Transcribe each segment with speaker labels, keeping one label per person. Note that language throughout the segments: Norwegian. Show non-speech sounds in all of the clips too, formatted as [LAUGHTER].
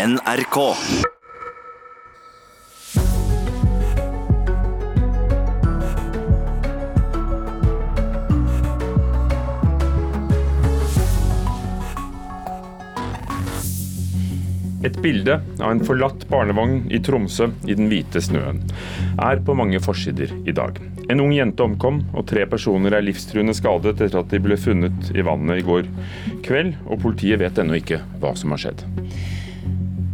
Speaker 1: NRK.
Speaker 2: Et bilde av en forlatt barnevogn i Tromsø i den hvite snøen er på mange forsider i dag. En ung jente omkom, og tre personer er livstruende skadet etter at de ble funnet i vannet i går kveld, og politiet vet ennå ikke hva som har skjedd.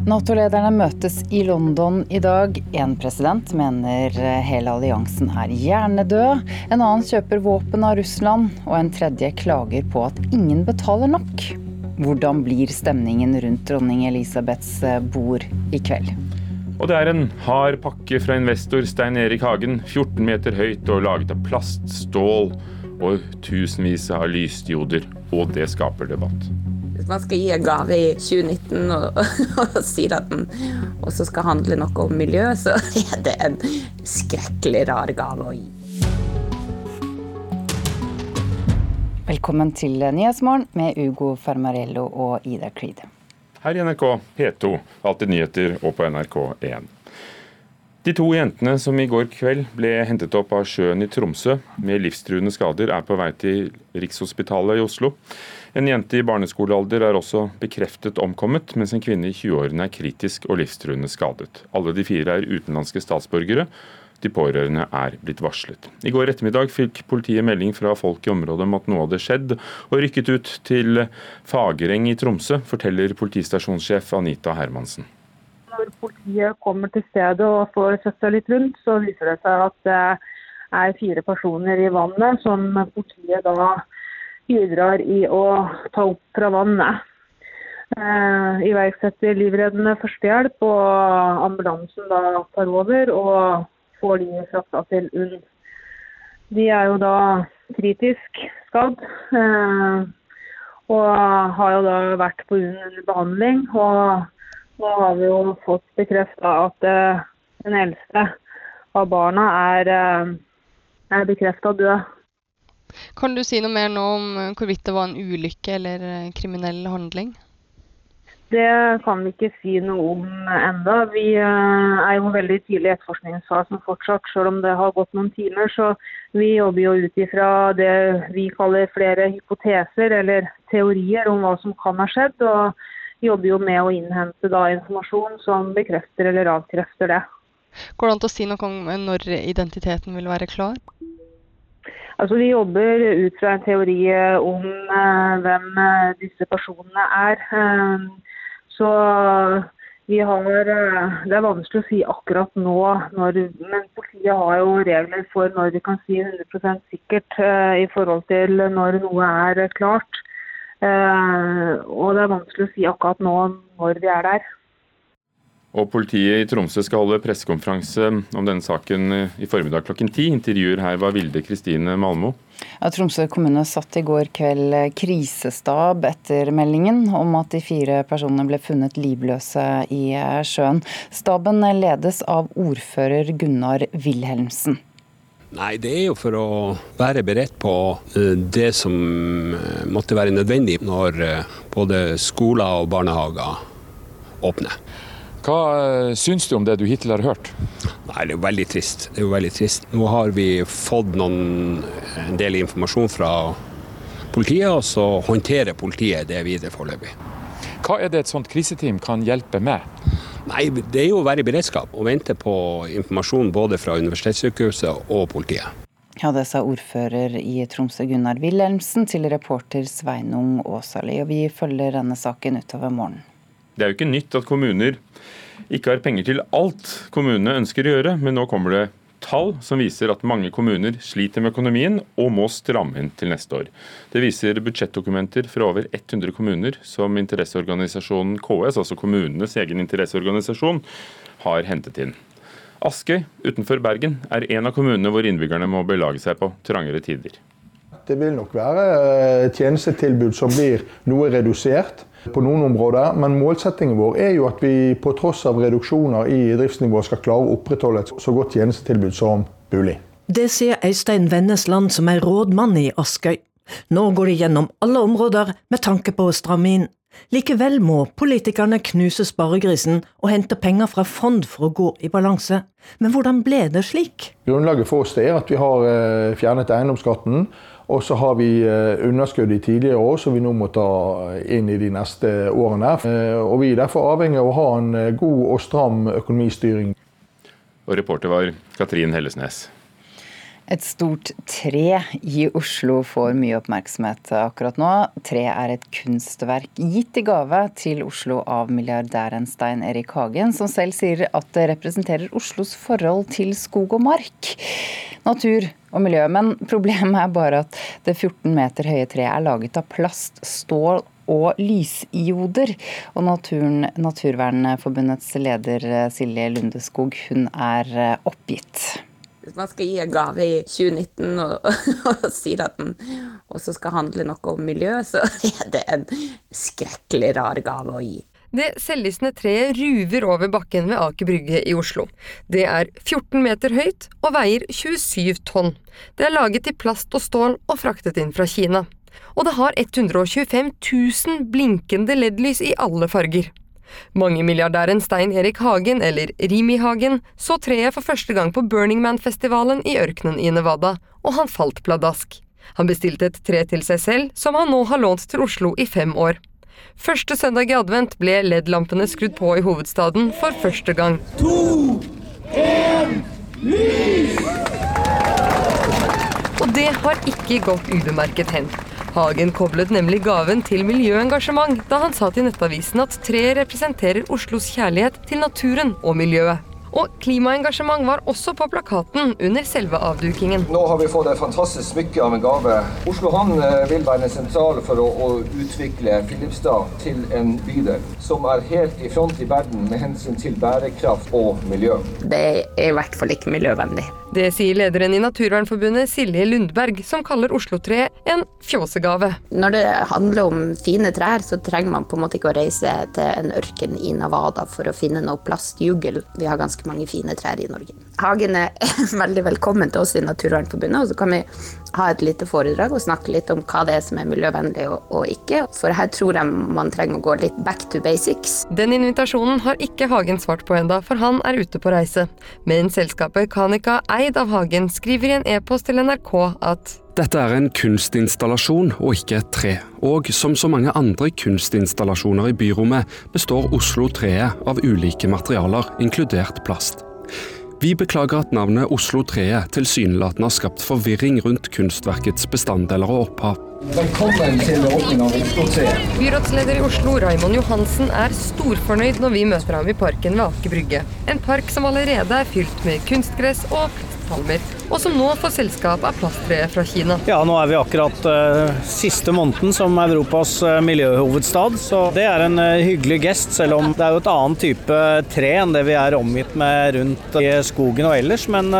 Speaker 3: Nato-lederne møtes i London i dag. En president mener hele alliansen er hjernedød. En annen kjøper våpen av Russland, og en tredje klager på at ingen betaler nok. Hvordan blir stemningen rundt dronning Elisabeths bord i kveld?
Speaker 2: Og det er en hard pakke fra investor Stein Erik Hagen, 14 meter høyt og laget av plast, stål og tusenvis av lysdioder. Og det skaper debatt.
Speaker 4: Man skal gi en gave i 2019 og, [LAUGHS] og si at den også skal handle noe om miljø, så [LAUGHS] er det en skrekkelig rar gave å gi.
Speaker 3: Velkommen til Nyhetsmorgen med Ugo Fermarello og Ida Creed.
Speaker 2: Her i NRK P2, Alltid nyheter og på NRK1. De to jentene som i går kveld ble hentet opp av sjøen i Tromsø med livstruende skader, er på vei til Rikshospitalet i Oslo. En jente i barneskolealder er også bekreftet omkommet, mens en kvinne i 20-årene er kritisk og livstruende skadet. Alle de fire er utenlandske statsborgere de pårørende er blitt varslet. I går ettermiddag fikk politiet melding fra folk i området om at noe hadde skjedd, og rykket ut til Fagereng i Tromsø, forteller politistasjonssjef Anita Hermansen.
Speaker 5: Når politiet kommer til stedet og får seg litt rundt, så viser det seg at det er fire personer i vannet som politiet da bidrar i å ta opp fra vannet. Eh, iverksetter livreddende førstehjelp, og ambulansen da tar over. og får de frakta til UNN. De er jo da kritisk skadd. Eh, og har jo da vært på UNN under behandling. Og nå har vi jo fått bekrefta at eh, den eldste av barna er, eh, er bekrefta død.
Speaker 6: Kan du si noe mer nå om hvorvidt det var en ulykke eller kriminell handling?
Speaker 5: Det kan vi ikke si noe om enda. Vi eh, er jo veldig tidlig i etterforskningsfasen fortsatt, selv om det har gått noen timer. Så vi jobber jo ut ifra det vi kaller flere hypoteser eller teorier om hva som kan ha skjedd. Og jobber jo med å innhente da informasjon som bekrefter eller avkrefter det.
Speaker 6: Går det an å si noe om når identiteten vil være klar?
Speaker 5: Altså, Vi jobber ut fra en teori om uh, hvem uh, disse personene er. Så vi har, eh, Det er vanskelig å si akkurat nå, når, men politiet har jo regler for når vi kan si 100 sikkert i forhold til når noe er klart. Og det er vanskelig å si akkurat nå når vi er der.
Speaker 2: Og Politiet i Tromsø skal holde pressekonferanse om denne saken i formiddag klokken ti. Intervjuer her var Vilde Kristine Malmo.
Speaker 3: Ja, Tromsø kommune satt i går kveld krisestab etter meldingen om at de fire personene ble funnet livløse i sjøen. Staben ledes av ordfører Gunnar Wilhelmsen.
Speaker 7: Nei, det er jo for å være beredt på eh, det som eh, måtte være nødvendig når eh, både skoler og barnehager åpner.
Speaker 8: Hva eh, syns du om det du hittil har hørt?
Speaker 7: Nei, Det er jo veldig trist. Det er jo veldig trist. Nå har vi fått noen, en del informasjon fra politiet, og så håndterer politiet det videre foreløpig.
Speaker 8: Hva er det et sånt kriseteam kan hjelpe med?
Speaker 7: Nei, Det er jo å være i beredskap og vente på informasjon både fra universitetssykehuset og politiet.
Speaker 3: Ja, Det sa ordfører i Tromsø Gunnar Wilhelmsen til reporter Sveinung Aasali. Og vi følger denne saken utover morgenen.
Speaker 2: Det er jo ikke nytt at kommuner ikke har penger til alt kommunene ønsker å gjøre, men nå kommer det tall som viser at mange kommuner sliter med økonomien og må stramme inn til neste år. Det viser budsjettdokumenter fra over 100 kommuner som interesseorganisasjonen KS, altså kommunenes egen interesseorganisasjon, har hentet inn. Askøy utenfor Bergen er en av kommunene hvor innbyggerne må belage seg på trangere tider.
Speaker 9: Det vil nok være tjenestetilbud som blir noe redusert på noen områder, men målsettingen vår er jo at vi på tross av reduksjoner i driftsnivået skal klare å opprettholde et så godt tjenestetilbud som mulig.
Speaker 10: Det sier Øystein Vennesland, som er rådmann i Askøy. Nå går de gjennom alle områder med tanke på å stramme inn. Likevel må politikerne knuse sparegrisen og hente penger fra fond for å gå i balanse. Men hvordan ble det slik?
Speaker 9: Grunnlaget for oss er at vi har eh, fjernet eiendomsskatten. Og så har vi eh, underskudd i tidligere år som vi nå må ta inn i de neste årene. Eh, og vi er derfor avhengig av å ha en god og stram økonomistyring.
Speaker 2: Og reporter var Katrin Hellesnes.
Speaker 3: Et stort tre i Oslo får mye oppmerksomhet akkurat nå. Tre er et kunstverk gitt i gave til Oslo av milliardæren Stein Erik Hagen, som selv sier at det representerer Oslos forhold til skog og mark, natur og miljø. Men problemet er bare at det 14 meter høye treet er laget av plast, stål og lysioder. Og naturen, Naturvernforbundets leder Silje Lundeskog, hun er oppgitt.
Speaker 4: Hvis man skal gi en gave i 2019 og, [LAUGHS] og sier at den også skal handle noe om miljø, så [LAUGHS] er det en skrekkelig rar gave å gi.
Speaker 11: Det selvlysende treet ruver over bakken ved Aker Brygge i Oslo. Det er 14 meter høyt og veier 27 tonn. Det er laget i plast og stål og fraktet inn fra Kina. Og det har 125 000 blinkende LED-lys i alle farger. Mangemilliardæren Stein Erik Hagen, eller Rimi Hagen, så treet for første gang på Burning Man-festivalen i ørkenen i Nevada, og han falt pladask. Han bestilte et tre til seg selv, som han nå har lånt til Oslo i fem år. Første søndag i advent ble LED-lampene skrudd på i hovedstaden for første gang. To, en, lys! Og det har ikke gått ubemerket hen. Hagen koblet nemlig gaven til miljøengasjement da han sa til Nettavisen at treet representerer Oslos kjærlighet til naturen og miljøet. Og klimaengasjement var også på plakaten under selve avdukingen.
Speaker 12: Nå har vi fått et fantastisk smykke av en gave. Oslo havn eh, vil være sentral for å, å utvikle Filipstad til en bydel som er helt i front i verden med hensyn til bærekraft og miljø.
Speaker 4: Det er i hvert fall ikke miljøvennlig.
Speaker 11: Det sier lederen i Naturvernforbundet Silje Lundberg, som kaller Oslo-treet en fjåsegave.
Speaker 4: Når det handler om fine trær, så trenger man på en måte ikke å reise til en ørken i Navada for å finne noe plastjugel. Vi har ganske mange fine trær i Norge. Hagen er [LAUGHS] veldig velkommen til oss i Naturvernforbundet, og så kan vi ha et lite foredrag og snakke litt om hva det er som er miljøvennlig og, og ikke. For her tror jeg man trenger å gå litt back to basics.
Speaker 11: Den invitasjonen har ikke Hagen svart på enda, for han er ute på reise. Men selskapet Kanika Eid eid av Hagen, skriver i en e-post til NRK at
Speaker 7: dette er en kunstinstallasjon og ikke et tre. Og som så mange andre kunstinstallasjoner i byrommet, består Oslo-treet av ulike materialer, inkludert plast. Vi beklager at navnet Oslo-treet tilsynelatende har skapt forvirring rundt kunstverkets bestanddeler og opphav.
Speaker 12: Velkommen til åpning av Oslo-treet.
Speaker 11: Byrådsleder i Oslo, Raimond Johansen, er storfornøyd når vi møter ham i parken ved Aker Brygge. En park som allerede er fylt med kunstgress og plastpalmer, og som nå får selskap av plasttreet fra Kina.
Speaker 13: Ja, nå er vi akkurat uh, siste måneden som Europas uh, miljøhovedstad, så det er en uh, hyggelig gest, selv om det er jo et annet type tre enn det vi er omgitt med rundt i skogen og ellers. Men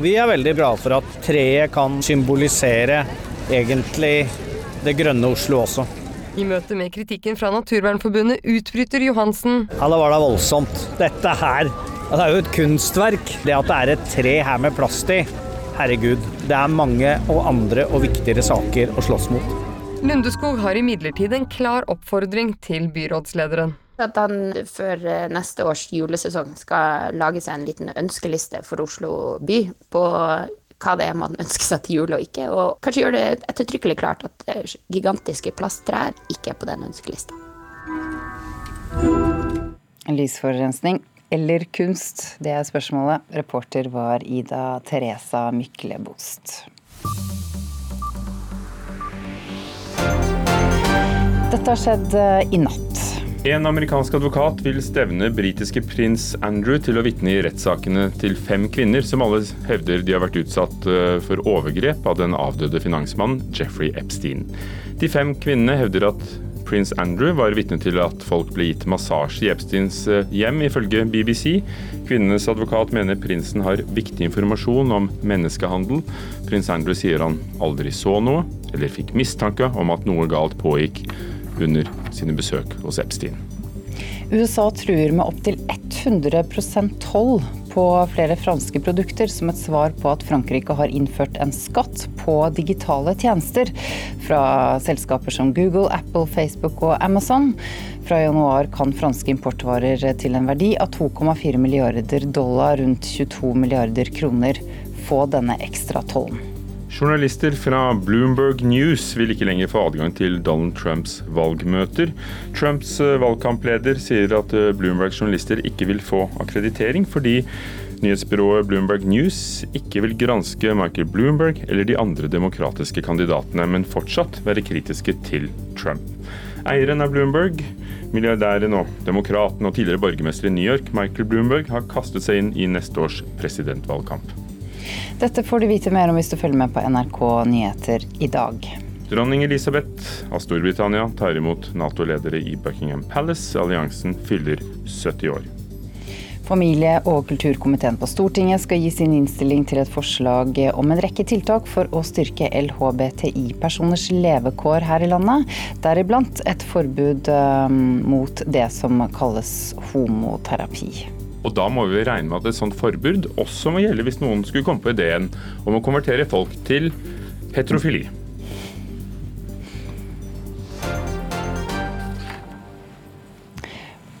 Speaker 13: vi er veldig bra for at treet kan symbolisere egentlig det grønne Oslo også.
Speaker 11: I møte med kritikken fra Naturvernforbundet utbryter Johansen.
Speaker 13: Ja, det var da voldsomt. Dette her det er jo et kunstverk. Det at det er et tre her med plast i, herregud. Det er mange og andre og viktigere saker å slåss mot.
Speaker 11: Lundeskog har imidlertid en klar oppfordring til byrådslederen.
Speaker 4: At han før eh, neste års julesesong skal lage seg en liten ønskeliste for Oslo by på hva det er man ønsker seg til jul og ikke, og kanskje gjøre det ettertrykkelig klart at eh, gigantiske plasttrær ikke er på den ønskelista.
Speaker 3: Lysforurensning eller kunst? Det er spørsmålet. Reporter var Ida Teresa Myklebost. Dette har skjedd eh, i natt.
Speaker 2: En amerikansk advokat vil stevne britiske prins Andrew til å vitne i rettssakene til fem kvinner som alle hevder de har vært utsatt eh, for overgrep av den avdøde finansmannen Jeffrey Epstein. De fem kvinnene hevder at prins Andrew var vitne til at folk ble gitt massasje i Epsteins eh, hjem, ifølge BBC. Kvinnenes advokat mener prinsen har viktig informasjon om menneskehandel. Prins Andrew sier han aldri så noe, eller fikk mistanke om at noe galt pågikk under sine besøk hos Epstein.
Speaker 3: USA truer med opptil 100% toll på flere franske produkter som et svar på at Frankrike har innført en skatt på digitale tjenester fra selskaper som Google, Apple, Facebook og Amazon. Fra januar kan franske importvarer til en verdi av 2,4 milliarder dollar, rundt 22 milliarder kroner, få denne ekstra tollen.
Speaker 2: Journalister fra Bloomberg News vil ikke lenger få adgang til Donald Trumps valgmøter. Trumps eh, valgkampleder sier at eh, Bloombergs journalister ikke vil få akkreditering fordi nyhetsbyrået Bloomberg News ikke vil granske Michael Bloomberg eller de andre demokratiske kandidatene, men fortsatt være kritiske til Trump. Eieren av Bloomberg, milliardæren og demokraten og tidligere borgermester i New York, Michael Bloomberg, har kastet seg inn i neste års presidentvalgkamp.
Speaker 3: Dette får du vite mer om hvis du følger med på NRK Nyheter i dag.
Speaker 2: Dronning Elisabeth av Storbritannia tar imot Nato-ledere i Buckingham Palace. Alliansen fyller 70 år.
Speaker 3: Familie- og kulturkomiteen på Stortinget skal gi sin innstilling til et forslag om en rekke tiltak for å styrke LHBTI-personers levekår her i landet. Deriblant et forbud eh, mot det som kalles homoterapi.
Speaker 2: Og da må vi regne med at et sånt forbud også må gjelde hvis noen skulle komme på ideen om å konvertere folk til heterofili.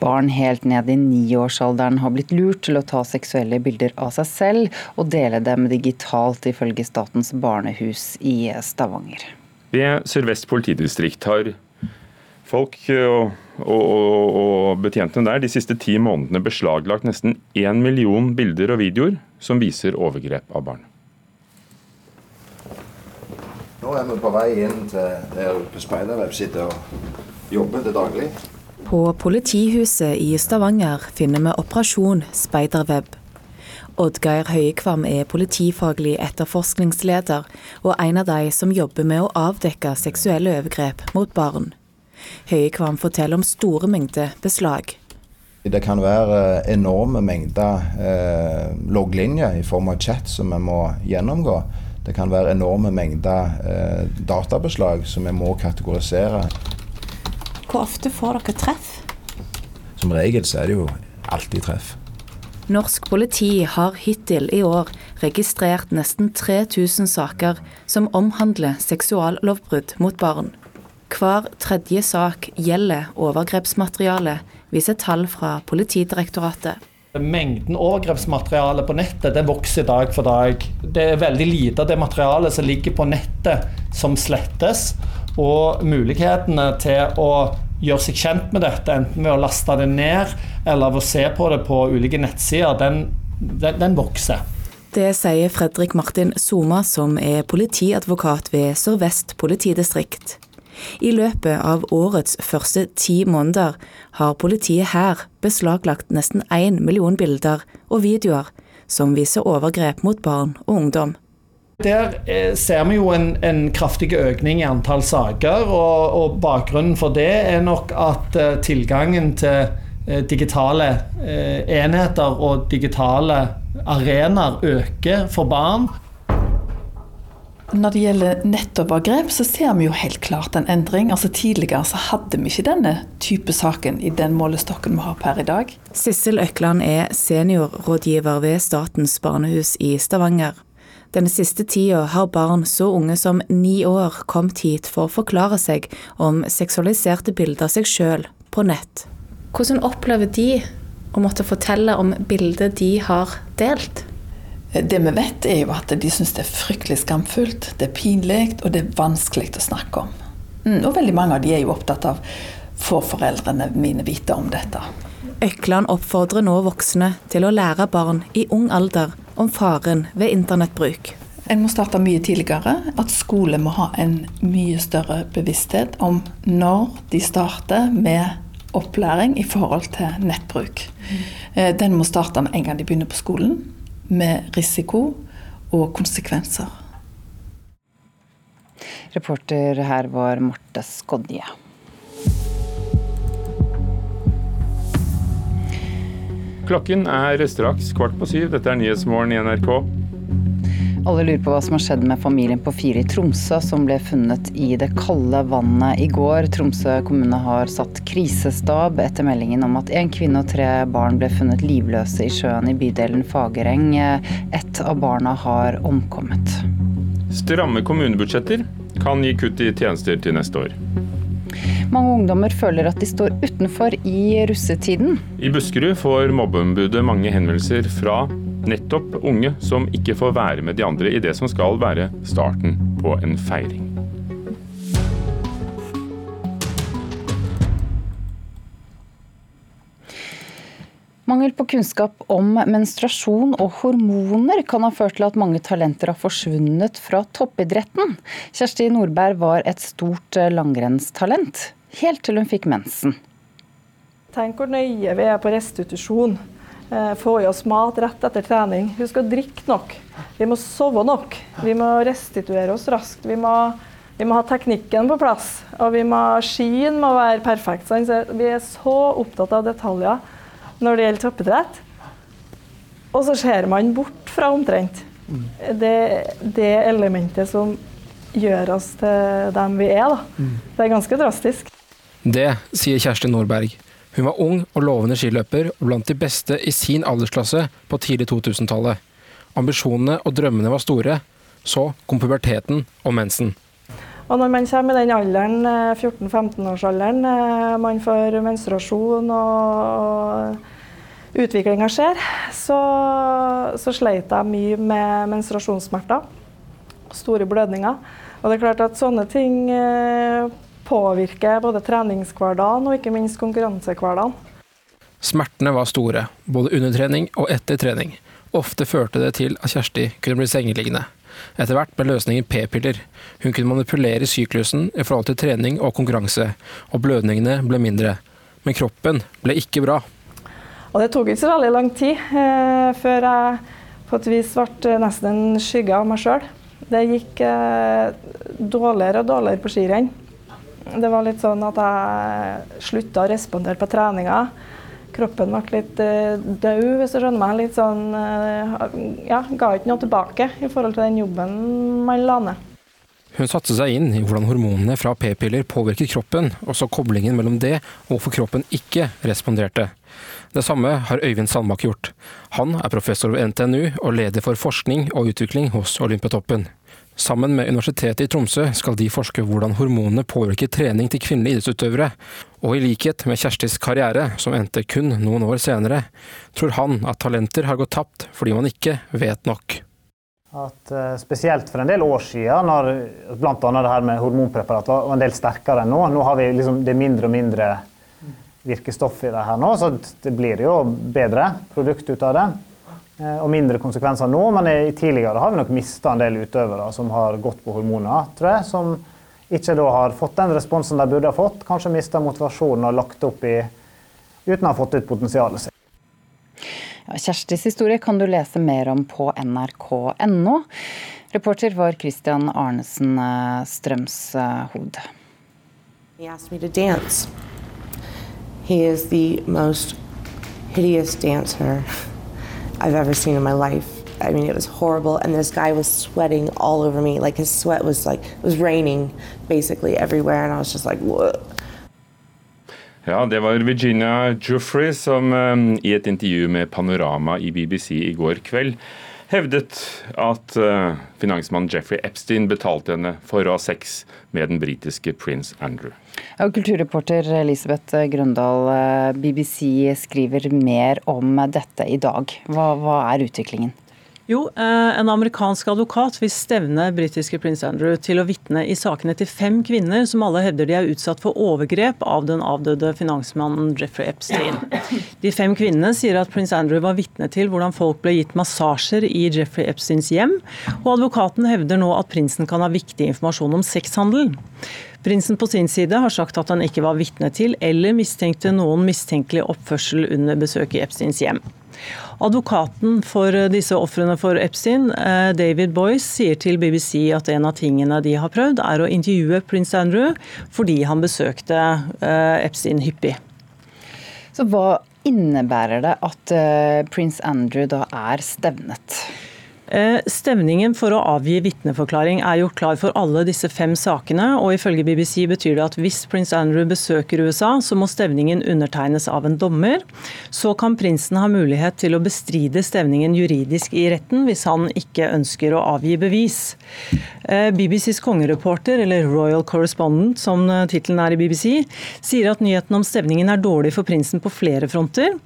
Speaker 3: Barn helt ned i niårsalderen har blitt lurt til å ta seksuelle bilder av seg selv og dele dem digitalt, ifølge Statens barnehus i Stavanger.
Speaker 2: Ved Sør-Vest politidistrikt har folk og, og, og, betjentene der de siste ti månedene beslaglagt nesten én million bilder og videoer som viser overgrep av barn.
Speaker 1: Nå er vi på vei inn til der Speiderweb sitter og jobber til daglig.
Speaker 14: På politihuset i Stavanger finner vi Operasjon Speiderweb. Oddgeir Høyekvam er politifaglig etterforskningsleder, og en av de som jobber med å avdekke seksuelle overgrep mot barn. Høyekvam forteller om store mengder beslag.
Speaker 1: Det kan være enorme mengder eh, logglinjer i form av chat som vi må gjennomgå. Det kan være enorme mengder eh, databeslag som vi må kategorisere.
Speaker 14: Hvor ofte får dere treff?
Speaker 1: Som regel så er det jo alltid treff.
Speaker 14: Norsk politi har hittil i år registrert nesten 3000 saker som omhandler seksuallovbrudd mot barn. Hver tredje sak gjelder overgrepsmateriale, viser tall fra Politidirektoratet.
Speaker 15: Mengden overgrepsmateriale på nettet det vokser dag for dag. Det er veldig lite av det materialet som ligger på nettet som slettes. Og mulighetene til å gjøre seg kjent med dette, enten ved å laste det ned eller ved å se på det på ulike nettsider, den, den, den vokser.
Speaker 14: Det sier Fredrik Martin Soma, som er politiadvokat ved Sør-Vest politidistrikt. I løpet av årets første ti måneder har politiet her beslaglagt nesten én million bilder og videoer som viser overgrep mot barn og ungdom.
Speaker 15: Der eh, ser vi jo en, en, kraftig økning i antall saker, og, og, bakgrunnen for det er nok at uh, tilgangen til uh, digitale enheter og digitale arenaer øker for barn.
Speaker 16: Når det gjelder nettovergrep, så ser vi jo helt klart en endring. Altså Tidligere så hadde vi ikke denne type saken i den målestokken vi har per i dag.
Speaker 14: Sissel Økland er seniorrådgiver ved Statens barnehus i Stavanger. Den siste tida har barn så unge som ni år kommet hit for å forklare seg om seksualiserte bilder av seg sjøl på nett. Hvordan opplever de å måtte fortelle om bilder de har delt?
Speaker 16: Det vi vet, er jo at de syns det er fryktelig skamfullt, det er pinlig og det er vanskelig å snakke om. Mm, og veldig mange av de er jo opptatt av får foreldrene mine vite om dette.
Speaker 14: Økland oppfordrer nå voksne til å lære barn i ung alder om faren ved internettbruk.
Speaker 16: En må starte mye tidligere. At skole må ha en mye større bevissthet om når de starter med opplæring i forhold til nettbruk. Mm. Den må starte med en gang de begynner på skolen med risiko og konsekvenser.
Speaker 3: Reporter her var Marte Skodje.
Speaker 2: Klokken er straks kvart på syv. Dette er Nyhetsmorgen i NRK.
Speaker 3: Alle lurer på hva som har skjedd med familien på fire i Tromsø som ble funnet i det kalde vannet i går. Tromsø kommune har satt krisestab etter meldingen om at en kvinne og tre barn ble funnet livløse i sjøen i bydelen Fagereng. Ett av barna har omkommet.
Speaker 2: Stramme kommunebudsjetter kan gi kutt i tjenester til neste år.
Speaker 3: Mange ungdommer føler at de står utenfor i russetiden.
Speaker 2: I Buskerud får mobbeombudet mange henvendelser fra Nettopp unge som ikke får være med de andre i det som skal være starten på en feiring.
Speaker 3: Mangel på kunnskap om menstruasjon og hormoner kan ha ført til at mange talenter har forsvunnet fra toppidretten. Kjersti Nordberg var et stort langrennstalent, helt til hun fikk mensen.
Speaker 17: Tenk hvor nøye vi er på restitusjon. Eh, få i oss mat rett etter trening. Husk å drikke nok. Vi må sove nok. Vi må restituere oss raskt. Vi må, vi må ha teknikken på plass. Og vi må, skien må være perfekt. Så vi er så opptatt av detaljer når det gjelder toppidrett. Og så ser man bort fra omtrent det, det elementet som gjør oss til dem vi er. Da. Mm. Det er ganske drastisk.
Speaker 18: Det sier Kjersti Nordberg. Hun var ung og lovende skiløper, og blant de beste i sin aldersklasse på tidlig 2000-tallet. Ambisjonene og drømmene var store. Så kom puberteten og mensen.
Speaker 17: Og når man kommer i den alderen, 14-15-årsalderen, eh, eh, man får menstruasjon og utviklinga skjer, så, så sleit jeg mye med menstruasjonssmerter. Store blødninger. Og det er klart at sånne ting eh, påvirke både treningshverdagen og ikke minst konkurransehverdagen.
Speaker 18: Smertene var store, både under trening og etter trening. Ofte førte det til at Kjersti kunne bli sengeliggende. Etter hvert ble løsningen p-piller. Hun kunne manipulere syklusen i forhold til trening og konkurranse, og blødningene ble mindre. Men kroppen ble ikke bra.
Speaker 17: Og det tok ikke så veldig lang tid eh, før jeg på et vis ble nesten en skygge av meg sjøl. Det gikk eh, dårligere og dårligere på skirenn. Det var litt sånn at jeg slutta å respondere på treninga. Kroppen ble litt uh, død, hvis du skjønner meg. Litt sånn uh, Ja, ga ikke noe tilbake i forhold til den jobben man la ned.
Speaker 18: Hun satte seg inn i hvordan hormonene fra p-piller påvirket kroppen, og så koblingen mellom det og hvorfor kroppen ikke responderte. Det samme har Øyvind Sandbakk gjort. Han er professor ved NTNU og leder for forskning og utvikling hos Olympiatoppen. Sammen med Universitetet i Tromsø skal de forske hvordan hormonene påvirker trening til kvinnelige idrettsutøvere, og i likhet med Kjerstis karriere, som endte kun noen år senere, tror han at talenter har gått tapt fordi man ikke vet nok.
Speaker 15: At uh, Spesielt for en del år siden, når bl.a. det her med hormonpreparat var en del sterkere enn nå. Nå har vi liksom det mindre og mindre virkestoff i det her nå, så det blir jo bedre produkt ut av det. Eh, og mindre konsekvenser nå, men i tidligere har vi nok mista en del utøvere som har gått på hormoner, tror jeg. Som ikke da har fått den responsen de burde ha fått. Kanskje mista motivasjonen og lagt opp i uten å ha fått ut potensialet sitt.
Speaker 3: Ja, Kjerstis historie kan du lese mer om på nrk.no. Reporter var Christian Arnesen eh, Strømshod.
Speaker 19: He asked me to dance. He is the most hideous dancer. I've ever seen in my life. I mean, it was horrible, and this guy was sweating all over me. Like his sweat was like it was raining basically everywhere, and I was just like, what?
Speaker 2: Ja, det var Virginia Joffrey som um, i et intervju med Panorama i BBC i går kveld hevdet at finansmann finansmannen Jeffrey Epstein betalte henne for å ha sex med den britiske prins Andrew.
Speaker 3: Og kulturreporter Elisabeth Grøndal, eh, BBC skriver mer om dette i dag. Hva, hva er utviklingen?
Speaker 20: Jo, eh, en amerikansk advokat vil stevne britiske prins Andrew til å vitne i sakene til fem kvinner som alle hevder de er utsatt for overgrep av den avdøde finansmannen Jeffrey Epstein. De fem kvinnene sier at prins Andrew var vitne til hvordan folk ble gitt massasjer i Jeffrey Epsteins hjem, og advokaten hevder nå at prinsen kan ha viktig informasjon om sexhandel. Prinsen på sin side har sagt at han ikke var vitne til eller mistenkte noen mistenkelig oppførsel under besøket i Epsteins hjem. Advokaten for disse ofrene for Epstein, eh, David Boyce, sier til BBC at en av tingene de har prøvd, er å intervjue prins Andrew fordi han besøkte eh, Epstein hyppig.
Speaker 3: Så hva innebærer det at eh, prins Andrew da er stevnet?
Speaker 20: Eh, stevningen for å avgi vitneforklaring er gjort klar for alle disse fem sakene, og ifølge BBC betyr det at hvis prins Andrew besøker USA, så må stevningen undertegnes av en dommer. Så kan prinsen ha mulighet til å bestride stevningen juridisk i retten hvis han ikke ønsker å avgi bevis. Eh, BBCs kongereporter, eller Royal Correspondent som eh, tittelen er i BBC, sier at nyheten om stevningen er dårlig for prinsen på flere fronter.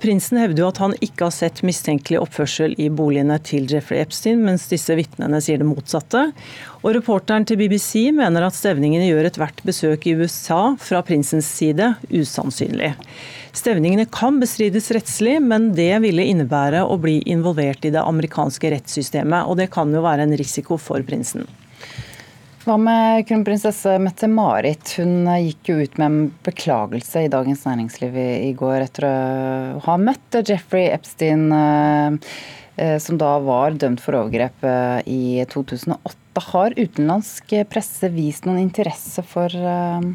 Speaker 20: Prinsen hevder jo at han ikke har sett mistenkelig oppførsel i boligene til Jeffrey Epstein, mens disse vitnene sier det motsatte. Og Reporteren til BBC mener at stevningene gjør ethvert besøk i USA fra prinsens side usannsynlig. Stevningene kan bestrides rettslig, men det ville innebære å bli involvert i det amerikanske rettssystemet, og det kan jo være en risiko for prinsen.
Speaker 3: Hva med kronprinsesse Mette-Marit? Hun gikk jo ut med en beklagelse i Dagens Næringsliv i går etter å ha møtt Jeffrey Epstein eh, som da var dømt for overgrep eh, i 2008. Har utenlandsk presse vist noen interesse for eh,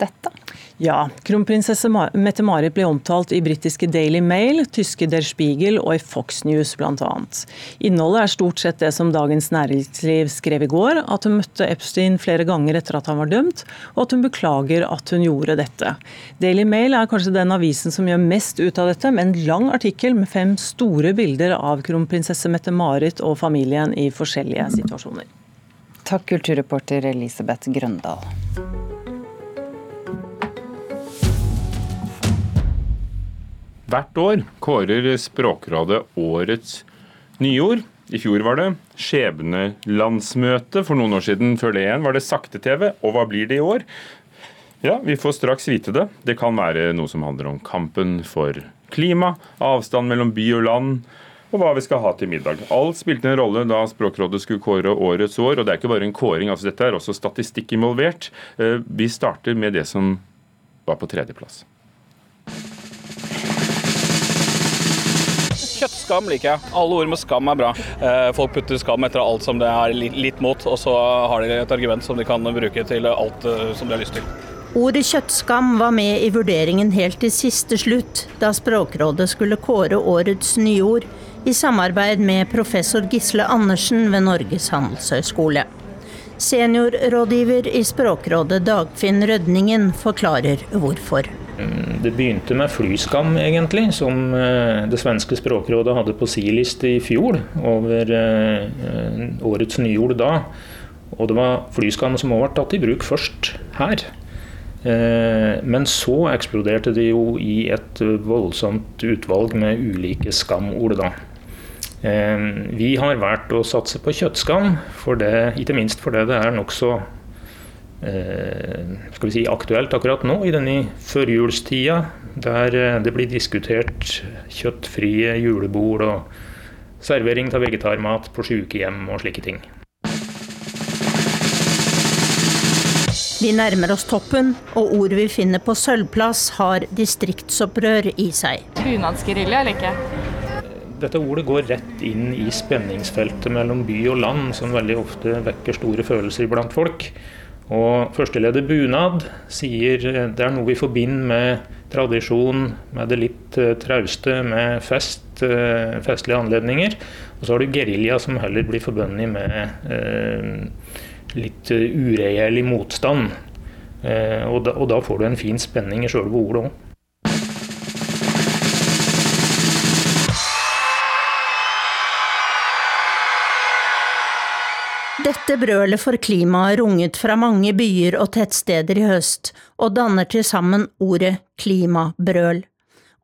Speaker 3: dette?
Speaker 20: Ja, kronprinsesse Mette-Marit ble omtalt i britiske Daily Mail, tyske Der Spiegel og i Fox News bl.a. Innholdet er stort sett det som Dagens Næringsliv skrev i går, at hun møtte Epstein flere ganger etter at han var dømt, og at hun beklager at hun gjorde dette. Daily Mail er kanskje den avisen som gjør mest ut av dette, med en lang artikkel med fem store bilder av kronprinsesse Mette-Marit og familien i forskjellige situasjoner.
Speaker 3: Takk, kulturreporter Elisabeth Grøndal.
Speaker 2: Hvert år kårer Språkrådet årets nyord. I fjor var det skjebnelandsmøte. For noen år siden før det igjen var det sakte-TV. Og hva blir det i år? Ja, Vi får straks vite det. Det kan være noe som handler om kampen for klima, avstand mellom by og land, og hva vi skal ha til middag. Alt spilte en rolle da Språkrådet skulle kåre årets år. Og det er ikke bare en kåring, altså dette er også statistikk involvert. Eh, vi starter med det som var på tredjeplass.
Speaker 21: Kjøttskam liker jeg. Alle ord med skam er bra. Eh, folk putter skam etter alt som det er litt mot, og så har de et argument som de kan bruke til alt eh, som de har lyst til.
Speaker 22: Ordet kjøttskam var med i vurderingen helt til siste slutt, da Språkrådet skulle kåre årets nyord, i samarbeid med professor Gisle Andersen ved Norges handelshøyskole. Seniorrådgiver i Språkrådet Dagfinn Rødningen forklarer hvorfor.
Speaker 23: Mm, det begynte med flyskam, egentlig, som eh, det svenske språkrådet hadde på si liste i fjor over eh, årets nyord da. Og det var flyskam som ble tatt i bruk først her. Eh, men så eksploderte det jo i et voldsomt utvalg med ulike skamord, da. Vi har valgt å satse på kjøttskam, for det, ikke minst fordi det er nokså Eh, skal vi si, aktuelt akkurat nå, i denne førjulstida, der eh, det blir diskutert kjøttfrie julebord og servering av vegetarmat på sykehjem og slike ting.
Speaker 22: Vi nærmer oss toppen, og ord vi finner på sølvplass har distriktsopprør i seg.
Speaker 24: Bunadsgerilja eller ikke?
Speaker 23: Dette ordet går rett inn i spenningsfeltet mellom by og land, som veldig ofte vekker store følelser blant folk. Og førsteleder Bunad sier eh, det er noe vi forbinder med tradisjon, med det litt uh, trauste, med fest, uh, festlige anledninger. Og så har du gerilja som heller blir forbundet med eh, litt uregjerlig motstand. Og da, og, da, får du en fin spenning i sjølve ordet òg.
Speaker 22: Dette brølet for klimaet runget fra mange byer og tettsteder i høst, og danner til sammen ordet klimabrøl.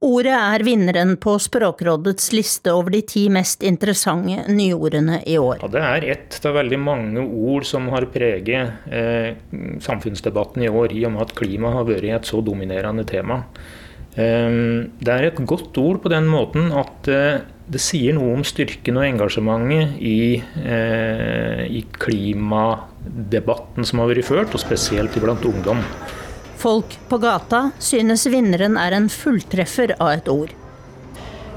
Speaker 22: Ordet er vinneren på Språkrådets liste over de ti mest interessante nyordene i år.
Speaker 23: Ja, det er ett av veldig mange ord som har preget eh, samfunnsdebatten i år, i og med at klima har vært et så dominerende tema. Eh, det er et godt ord på den måten at eh, det sier noe om styrken og engasjementet i, eh, i, klimadebatten som har vært ført, og spesielt blant ungdom.
Speaker 22: Folk på gata synes vinneren er en fulltreffer av et ord.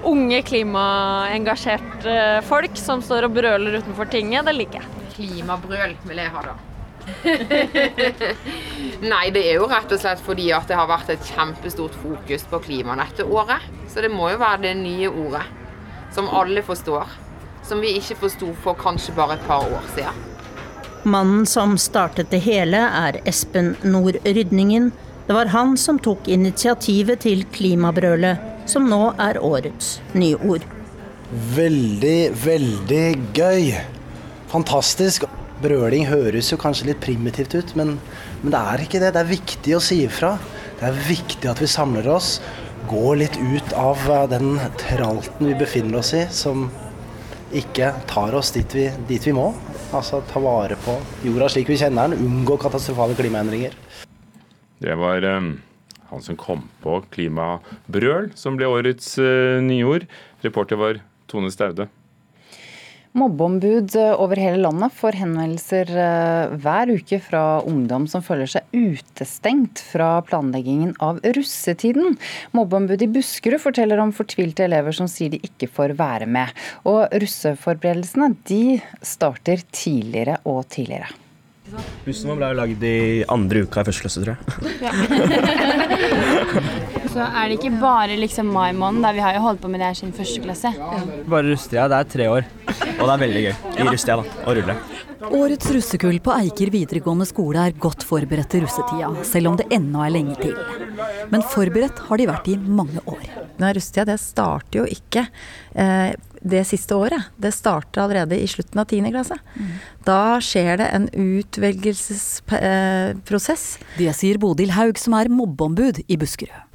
Speaker 24: Unge klimaengasjerte folk som står og brøler utenfor tinget, det liker jeg.
Speaker 25: Klimabrøl vil jeg ha, da. [LAUGHS] Nei, det er jo rett og slett fordi at det har vært et kjempestort fokus på klima dette året. Så det må jo være det nye ordet som alle forstår. som vi ikke forsto for kanskje bare et par år siden.
Speaker 22: Mannen som startet det hele, er Espen Nord Rydningen. Det var han som tok initiativet til klimabrølet, som nå er årets nyord.
Speaker 26: Veldig, veldig gøy. Fantastisk. Brøling høres jo kanskje litt primitivt ut, men, men, det er ikke det. Det er viktig å si ifra. Det er viktig at vi samler oss. Går litt ut av den tralten vi befinner oss i, som ikke tar oss dit vi, dit vi må. Altså ta vare på jorda slik vi kjenner den, unngå katastrofale klimaendringer.
Speaker 2: Det var um, han som kom på klimabrøl, som ble årets uh, nyord. Reporter var Tone Staude.
Speaker 3: Mobbeombud eh, over hele landet får henvendelser hver uke fra ungdom som føler seg utestengt fra planleggingen av russetiden. Mobbeombudet i Buskerud forteller om fortvilte elever som sier de ikke får være med. Og russeforberedelsene de starter tidligere og tidligere.
Speaker 27: Bussen vår ble laget i andre uka i første klasse, tror jeg. [LAUGHS] [LAUGHS]
Speaker 28: Ja. [LAUGHS] Så er det ikke bare liksom mai måned, da vi har jo holdt på med det her siden første klasse. Ja.
Speaker 27: Bare russetida, det er tre år. Og det er veldig gøy i russetida da, å rulle.
Speaker 29: Årets russekull på Eiker videregående skole er godt forberedt til russetida, selv om det ennå er lenge til. Men forberedt har de vært i mange år.
Speaker 14: Denne russetida det starter jo ikke eh, det siste året. Det starter allerede i slutten av 10. klasse. Mm. Da skjer det en utvelgelsesprosess.
Speaker 29: Det sier Bodil Haug, som er mobbeombud i Buskerud.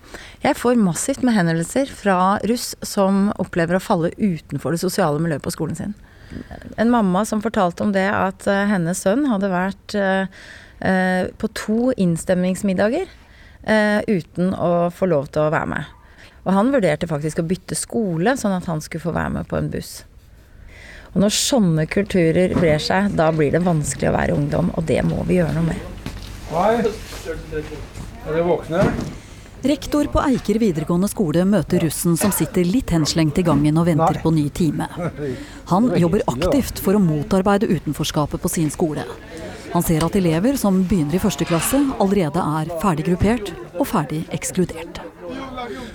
Speaker 14: Jeg får massivt med henvendelser fra russ som opplever å falle utenfor det sosiale miljøet på skolen sin. En mamma som fortalte om det at eh, hennes sønn hadde vært eh, på to innstemningsmiddager eh, uten å få lov til å være med. Og han vurderte faktisk å bytte skole, sånn at han skulle få være med på en buss. Og når sånne kulturer brer seg, da blir det vanskelig å være ungdom, og det må vi gjøre noe med.
Speaker 30: Hei, er dere våkne?
Speaker 29: Rektor på Eiker videregående skole møter russen som sitter litt henslengt i gangen og venter på ny time. Han jobber aktivt for å motarbeide utenforskapet på sin skole. Han ser at elever som begynner i første klasse, allerede er ferdig gruppert og ferdig ekskludert.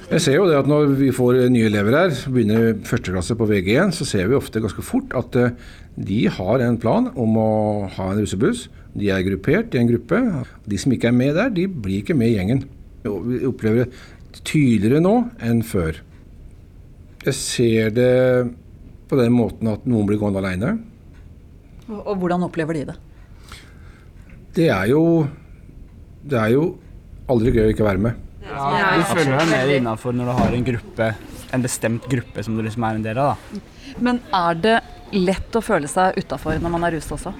Speaker 30: Jeg ser jo det at Når vi får nye elever her, begynner første klasse på VG1, så ser vi ofte ganske fort at eh, de har en plan om å ha en russebuss. De er gruppert i en gruppe. De som ikke er med der, de blir ikke med i gjengen. Vi opplever det tydeligere nå enn før. Jeg ser det på den måten at noen blir gående alene.
Speaker 29: Og hvordan opplever de det?
Speaker 30: Det er jo Det er jo aldri gøy å ikke være med.
Speaker 27: Ja, du føler deg mer innafor når du har en gruppe, en bestemt gruppe som du liksom er en del av. da.
Speaker 29: Men er det lett å føle seg utafor når man er ruset også?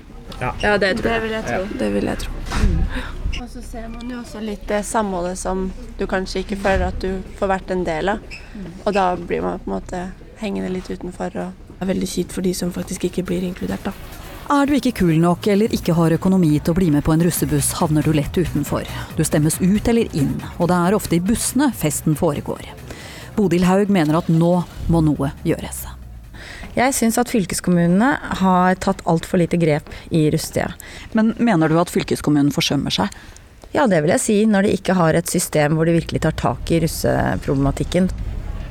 Speaker 27: Ja.
Speaker 28: ja, det tror jeg. Det vil jeg tro.
Speaker 29: Ja.
Speaker 28: Det vil jeg tro.
Speaker 29: Mm.
Speaker 28: Og så ser man jo også litt det samholdet som du kanskje ikke føler at du får vært en del av. Og da blir man på en måte hengende litt utenfor, og det er veldig kjipt for de som faktisk ikke blir inkludert, da.
Speaker 29: Er du ikke kul nok eller ikke har økonomi til å bli med på en russebuss, havner du lett utenfor. Du stemmes ut eller inn, og det er ofte i bussene festen foregår. Bodil Haug mener at nå må noe gjøres.
Speaker 14: Jeg syns at fylkeskommunene har tatt altfor lite grep i rustida.
Speaker 29: Men mener du at fylkeskommunen forsømmer seg?
Speaker 14: Ja, det vil jeg si, når de ikke har et system hvor de virkelig tar tak i russeproblematikken.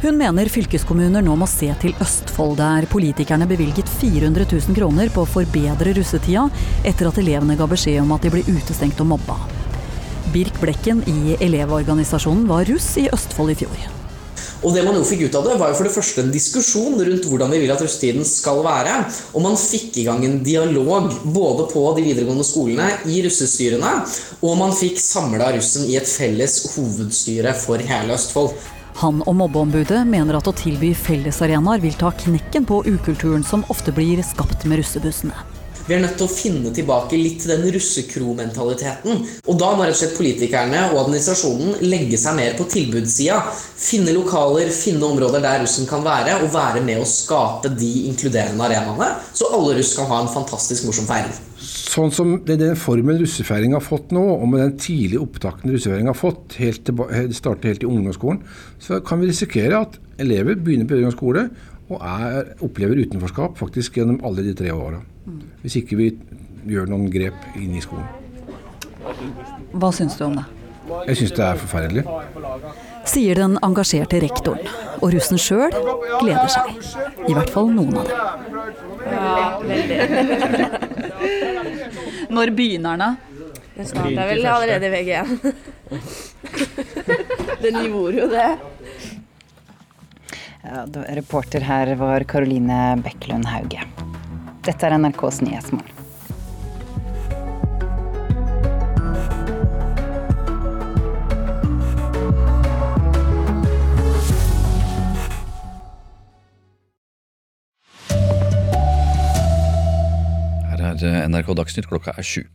Speaker 29: Hun mener fylkeskommuner nå må se til Østfold, der politikerne bevilget 400 000 kroner på å forbedre russetida etter at elevene ga beskjed om at de ble utestengt og mobba. Birk Blekken i Elevorganisasjonen var russ i Østfold i fjor.
Speaker 31: Og det man jo fikk ut av det, var jo for det første en diskusjon rundt hvordan vi vil at russetiden skal være. Og man fikk i gang en dialog både på de videregående skolene, i russestyrene, og man fikk samla russen i et felles hovedstyre for hele Østfold.
Speaker 29: Han og mobbeombudet mener at å tilby fellesarenaer vil ta knekken på ukulturen som ofte blir skapt med russebussene.
Speaker 31: Vi er nødt til å finne tilbake litt til den russekro-mentaliteten. Og da må rett og slett politikerne og administrasjonen legge seg mer på tilbudssida. Finne lokaler, finne områder der russen kan være, og være med å skape de inkluderende arenaene, så alle russ kan ha en fantastisk morsom feiring.
Speaker 30: Sånn som den formen russefeiring har fått nå, og med den tidlige opptakten russefeiring har fått, helt til, starter helt i ungdomsskolen, så kan vi risikere at elever begynner på videregående skole og er, opplever utenforskap faktisk gjennom alle de tre åra. Hvis ikke vi gjør noen grep inn i skolen.
Speaker 29: Hva syns du om det?
Speaker 30: Jeg syns det er forferdelig.
Speaker 29: Sier den engasjerte rektoren. Og russen sjøl gleder seg. I hvert fall noen av dem.
Speaker 24: Ja, veldig.
Speaker 32: Når begynner den?
Speaker 24: Den starter vel allerede i VG1. [LAUGHS] Den gjorde jo det.
Speaker 3: Ja, reporter her var Karoline Bekkelund Hauge. Dette er NRKs Nyhetsmorgen.
Speaker 33: er NRK Dagsnytt, klokka er sju.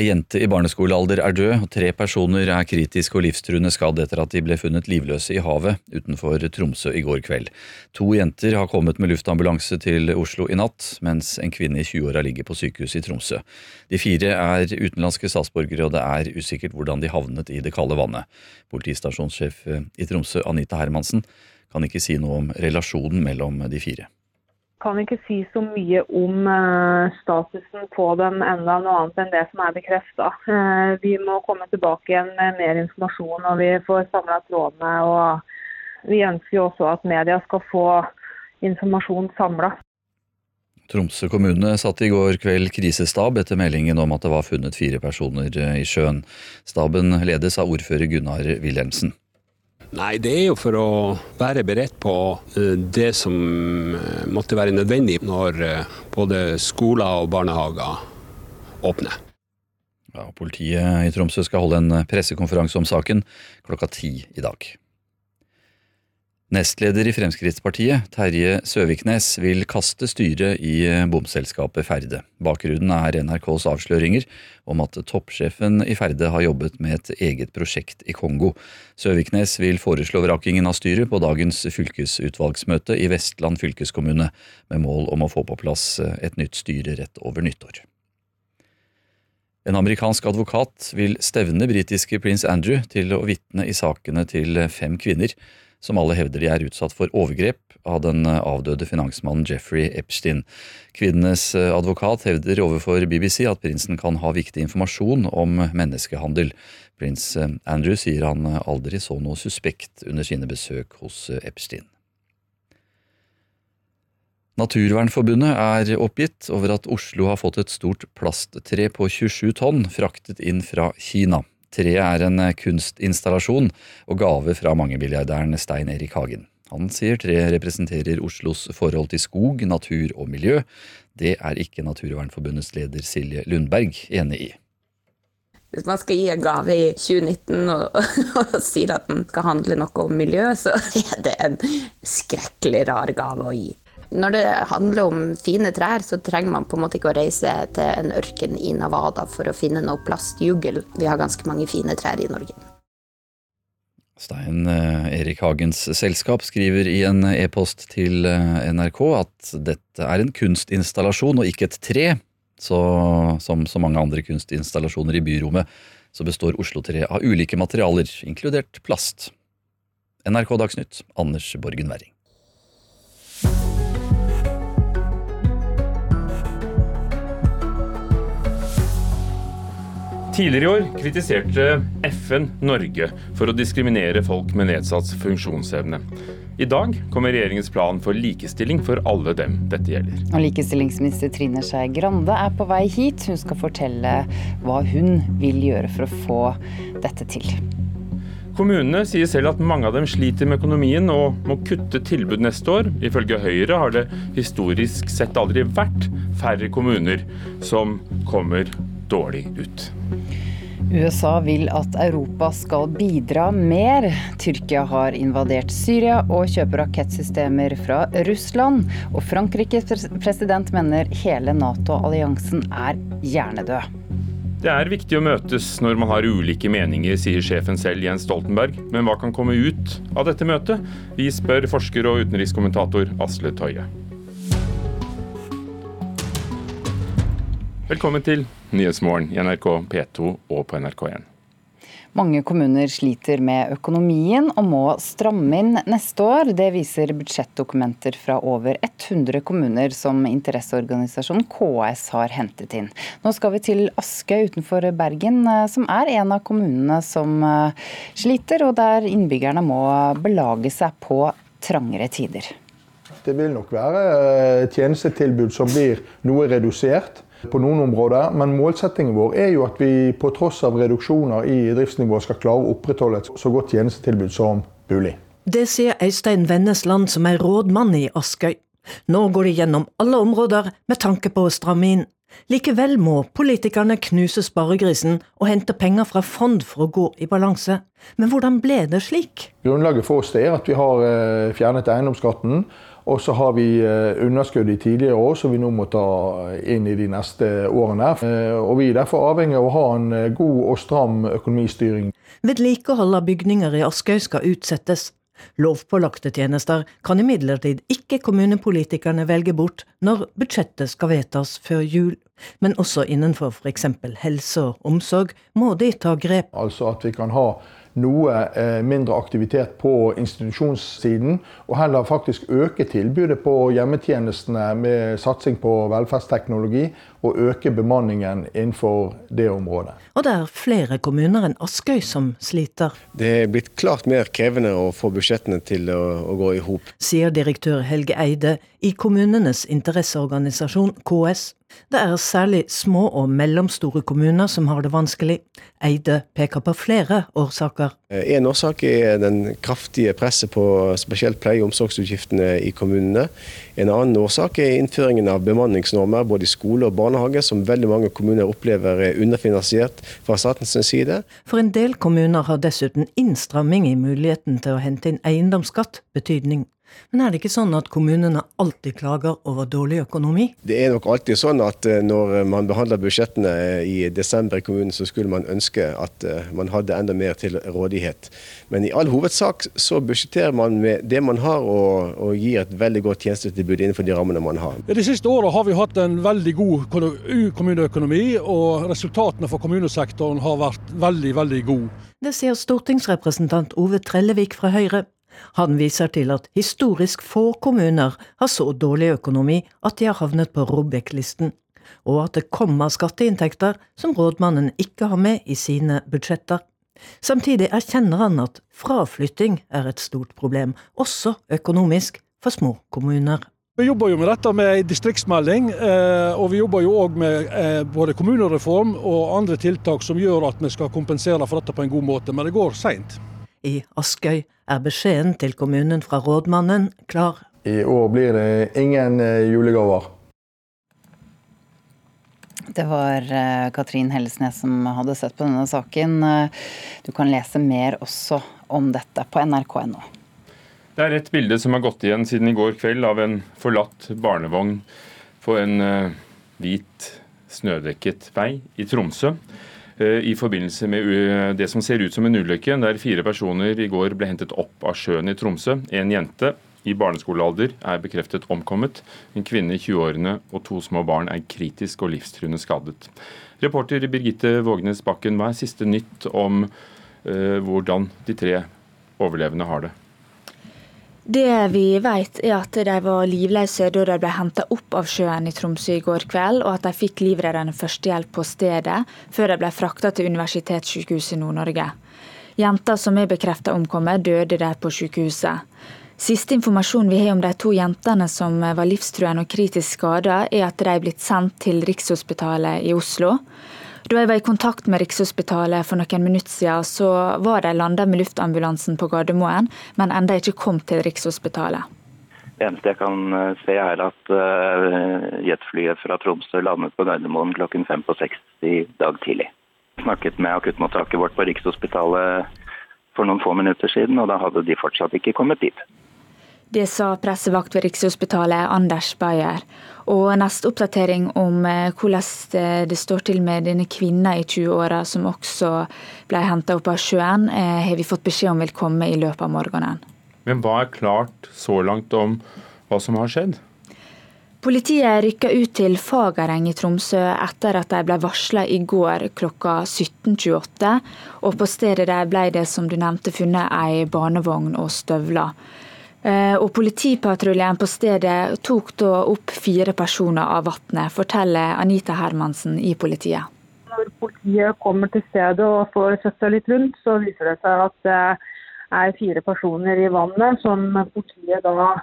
Speaker 33: Ei jente i barneskolealder er død, og tre personer er kritisk og livstruende skadd etter at de ble funnet livløse i havet utenfor Tromsø i går kveld. To jenter har kommet med luftambulanse til Oslo i natt, mens en kvinne i 20-åra ligger på sykehus i Tromsø. De fire er utenlandske statsborgere, og det er usikkert hvordan de havnet i det kalde vannet. Politistasjonssjef i Tromsø, Anita Hermansen, kan ikke si noe om relasjonen mellom de fire
Speaker 5: kan ikke si så mye om uh, statusen på dem enda noe annet enn det som er bekrefta. Eh, vi må komme tilbake igjen med mer informasjon når vi får samla trådene. Og vi ønsker jo også at media skal få informasjon samla.
Speaker 33: Tromsø kommune satte i går kveld krisestab etter meldingen om at det var funnet fire personer eh, i sjøen. Staben ledes av ordfører Gunnar Wilhelmsen.
Speaker 7: Nei, det er jo for å være beredt på eh, det som eh, måtte være nødvendig når eh, både skoler og barnehager åpner.
Speaker 33: Ja, politiet i Tromsø skal holde en pressekonferanse om saken klokka ti i dag. Nestleder i Fremskrittspartiet, Terje Søviknes, vil kaste styret i bomselskapet Ferde. Bakgrunnen er NRKs avsløringer om at toppsjefen i Ferde har jobbet med et eget prosjekt i Kongo. Søviknes vil foreslå vrakingen av styret på dagens fylkesutvalgsmøte i Vestland fylkeskommune, med mål om å få på plass et nytt styre rett over nyttår. En amerikansk advokat vil stevne britiske prins Andrew til å vitne i sakene til fem kvinner som alle hevder de er utsatt for overgrep av den eh, avdøde finansmannen Jeffrey Epstein. Kvinnenes eh, advokat hevder overfor BBC at prinsen kan ha viktig informasjon om menneskehandel. Prins eh, Andrew sier han aldri så noe suspekt under sine besøk hos Epstein. Naturvernforbundet er oppgitt over at Oslo har fått et stort plasttre på 27 tonn fraktet inn fra Kina. Treet er en eh, kunstinstallasjon og gave fra mangemilliardæren Stein Erik Hagen. Han sier treet representerer Oslos forhold til skog, natur og miljø. Det er ikke Naturvernforbundets leder Silje Lundberg enig i.
Speaker 34: Hvis man skal gi en gave i 2019 og, [LAUGHS] og, sier at den skal handle noe om miljø, så [LAUGHS] er det en skrekkelig rar gave å gi. Når det handler om fine trær, så trenger man på en måte ikke å reise til en ørken i Navada for å finne noe plastjugel. Vi har ganske mange fine trær i Norge.
Speaker 33: Stein eh, Erik Hagens selskap skriver i en e-post til eh, NRK at dette er en kunstinstallasjon og ikke et tre. Så som så mange andre kunstinstallasjoner i byrommet, så består Oslo-treet av ulike materialer, inkludert plast. NRK Dagsnytt, Anders Borgen Werring.
Speaker 2: Tidligere i år kritiserte FN Norge for å diskriminere folk med nedsatt funksjonsevne. I dag kommer regjeringens plan for likestilling for alle dem dette gjelder.
Speaker 3: Og Likestillingsminister Trine Skei Grande er på vei hit. Hun skal fortelle hva hun vil gjøre for å få dette til.
Speaker 2: Kommunene sier selv at mange av dem sliter med økonomien og må kutte tilbud neste år. Ifølge Høyre har det historisk sett aldri vært færre kommuner som kommer dårlig ut.
Speaker 3: USA vil at Europa skal bidra mer. Tyrkia har invadert Syria og kjøper rakettsystemer fra Russland. Og Frankrikes president mener hele Nato-alliansen er hjernedød.
Speaker 2: Det er viktig å møtes når man har ulike meninger, sier sjefen selv Jens Stoltenberg. Men hva kan komme ut av dette møtet? Vi spør forsker og utenrikskommentator Asle Tøye. Velkommen til Nyhetsmorgen i NRK P2 og på NRK1.
Speaker 3: Mange kommuner sliter med økonomien og må stramme inn neste år. Det viser budsjettdokumenter fra over 100 kommuner som interesseorganisasjonen KS har hentet inn. Nå skal vi til Askøy utenfor Bergen, eh, som er en av kommunene som eh, sliter, og der innbyggerne må belage seg på trangere tider.
Speaker 9: Det vil nok være eh, tjenestetilbud som blir noe redusert på noen områder, men målsettingen vår er jo at vi på tross av reduksjoner i driftsnivået skal klare å opprettholde et så godt tjenestetilbud som mulig.
Speaker 10: Det sier Øystein Vennesland, som er rådmann i Askøy. Nå går de gjennom alle områder med tanke på å stramme inn. Likevel må politikerne knuse sparegrisen og hente penger fra fond for å gå i balanse. Men hvordan ble det slik?
Speaker 9: Grunnlaget for oss er at vi har eh, fjernet eiendomsskatten. Og så har vi eh, underskudd i tidligere år som vi nå må ta inn i de neste årene. Eh, og Vi er derfor avhengig av å ha en eh, god og stram økonomistyring.
Speaker 10: Vedlikehold av bygninger i Askøy skal utsettes. Lovpålagte tjenester kan imidlertid ikke kommunepolitikerne velge bort når budsjettet skal vedtas før jul. Men også innenfor f.eks. helse og omsorg må de ta grep.
Speaker 9: Altså at vi kan ha noe eh, mindre aktivitet på institusjonssiden, og heller faktisk øke tilbudet på hjemmetjenestene med satsing på velferdsteknologi, og øke bemanningen innenfor det området.
Speaker 10: Og det er flere kommuner enn Askøy som sliter.
Speaker 35: Det er blitt klart mer krevende å få budsjettene til å, å gå i hop.
Speaker 10: Sier direktør Helge Eide i kommunenes interesseorganisasjon KS. Det er særlig små og mellomstore kommuner som har det vanskelig. Eide peker på flere årsaker.
Speaker 35: En årsak er den kraftige presset på spesielt pleie- og omsorgsutgiftene i kommunene. En annen årsak er innføringen av bemanningsnormer både i skole og barnehage, som veldig mange kommuner opplever er underfinansiert fra statens side.
Speaker 10: For en del kommuner har dessuten innstramming i muligheten til å hente inn eiendomsskatt betydning. Men er det ikke sånn at kommunene alltid klager over dårlig økonomi?
Speaker 35: Det er nok alltid sånn at eh, når man behandler budsjettene eh, i desember i kommunen, så skulle man ønske at eh, man hadde enda mer til rådighet. Men i all hovedsak så budsjetterer man med det man har, og, og gir et veldig godt tjenestetilbud innenfor de rammene man har.
Speaker 36: De siste åra har vi hatt en veldig god kommuneøkonomi, og resultatene for kommunesektoren har vært veldig, veldig gode.
Speaker 10: Det sier stortingsrepresentant Ove Trellevik fra Høyre. Han viser til at historisk få kommuner har så dårlig økonomi at de har havnet på ROBEK-listen, og at det kommer skatteinntekter som rådmannen ikke har med i sine budsjetter. Samtidig erkjenner han at fraflytting er et stort problem, også økonomisk, for små kommuner.
Speaker 36: Vi jobber jo med dette med en distriktsmelding, eh, og vi jobber jo òg med eh, både kommunereform og andre tiltak som gjør at vi skal kompensere for dette på en god måte, men det går seint.
Speaker 10: I Askøy er beskjeden til kommunen fra rådmannen klar.
Speaker 9: I år blir det ingen eh, julegaver.
Speaker 3: Det var Katrin Hellesnes som hadde sett på denne saken. Du kan lese mer også om dette på nrk.no.
Speaker 2: Det er et bilde som har gått igjen siden i går kveld av en forlatt barnevogn på en hvit, snødekket vei i Tromsø. I forbindelse med det som ser ut som en ulykke, der fire personer i går ble hentet opp av sjøen i Tromsø. En jente i barneskolealder er bekreftet omkommet. En kvinne i 20-årene og to små barn er kritisk og livstruende skadet. Reporter Birgitte Vågnes Bakken, hva er siste nytt om uh, hvordan de tre overlevende har det?
Speaker 37: Det vi vet er at de var livløse da de ble henta opp av sjøen i Tromsø i går kveld, og at de fikk livreddende førstehjelp på stedet, før de ble frakta til Universitetssykehuset Nord-Norge. Jenta som er bekrefta omkommet, døde der på sykehuset. Siste informasjon vi har om de to jentene som var livstruende og kritisk skada, er at de er blitt sendt til Rikshospitalet i Oslo. Da jeg var i kontakt med Rikshospitalet for noen minutter siden, så var de landa med luftambulansen på Gardermoen, men enda ikke kom til Rikshospitalet.
Speaker 38: Det eneste jeg kan se er at uh, jetflyet fra Tromsø landet på Gardermoen klokken fem på seks i dag tidlig. Jeg snakket med akuttmottaket vårt på Rikshospitalet for noen få minutter siden, og da hadde de fortsatt ikke kommet dit.
Speaker 37: Det sa pressevakt ved Rikshospitalet Anders Beyer. Og neste oppdatering om hvordan det står til med denne kvinna i 20-åra som også ble henta opp av sjøen, har vi fått beskjed om vil komme i løpet av morgenen.
Speaker 2: Men hva er klart så langt om hva som har skjedd?
Speaker 37: Politiet rykka ut til Fagereng i Tromsø etter at de ble varsla i går klokka 17.28. Og på stedet der ble det, som du nevnte, funnet ei barnevogn og støvler. Eh, og Politipatruljen på stedet tok da opp fire personer av vannet, forteller Anita Hermansen i politiet.
Speaker 5: Når politiet kommer til stedet og får sett litt rundt, så viser det seg at det er fire personer i vannet som politiet da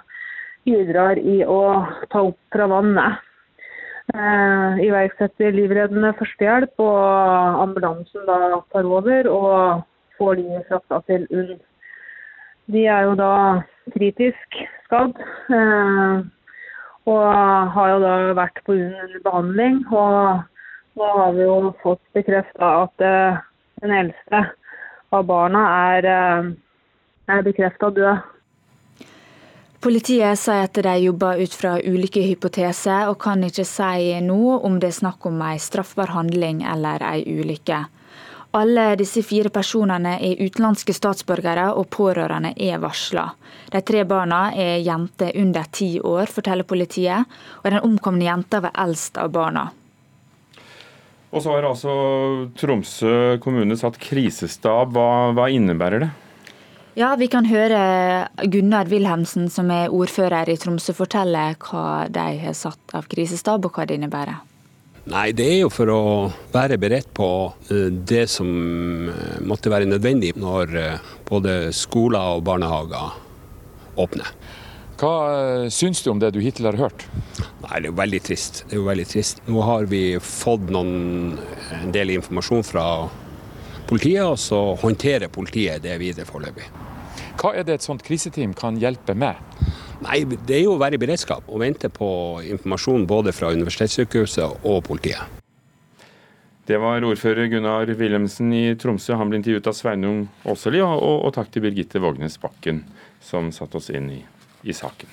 Speaker 5: bidrar i å ta opp fra vannet. Eh, iverksetter livreddende førstehjelp, og ambulansen da tar over og får de frakta til UNN. De er jo da kritisk skadd. Eh, og har jo da vært på under behandling. Og nå har vi jo fått bekrefta at eh, den eldste av barna er, eh, er bekrefta død.
Speaker 37: Politiet sier at de jobber ut fra ulike hypoteser, og kan ikke si noe om det er snakk om en straffbar handling eller en ulykke. Alle disse fire personene er utenlandske statsborgere, og pårørende er varsla. De tre barna er jenter under ti år, forteller politiet, og den omkomne jenta var eldst av barna.
Speaker 2: Og så har altså Tromsø kommune satt krisestab. Hva, hva innebærer det?
Speaker 37: Ja, vi kan høre Gunnar Wilhelmsen, som er ordfører i Tromsø, fortelle hva de har satt av krisestab, og hva det innebærer.
Speaker 7: Nei, det er jo for å være beredt på eh, det som eh, måtte være nødvendig når eh, både skoler og barnehager åpner.
Speaker 8: Hva syns du om det du hittil har hørt?
Speaker 7: Nei, Det er jo veldig trist. Det er jo veldig trist. Nå har vi fått noen, en del informasjon fra politiet, og så håndterer politiet det videre foreløpig.
Speaker 8: Hva er det et sånt kriseteam kan hjelpe med?
Speaker 7: Nei, Det er jo å være i beredskap og vente på informasjon både fra universitetssykehuset og politiet.
Speaker 2: Det var ordfører Gunnar Wilhelmsen i Tromsø. Han ble intervjuet av Sveinung Åseli. og, og, og, takk til Birgitte Vågnes Bakken, som satte oss inn i, i saken.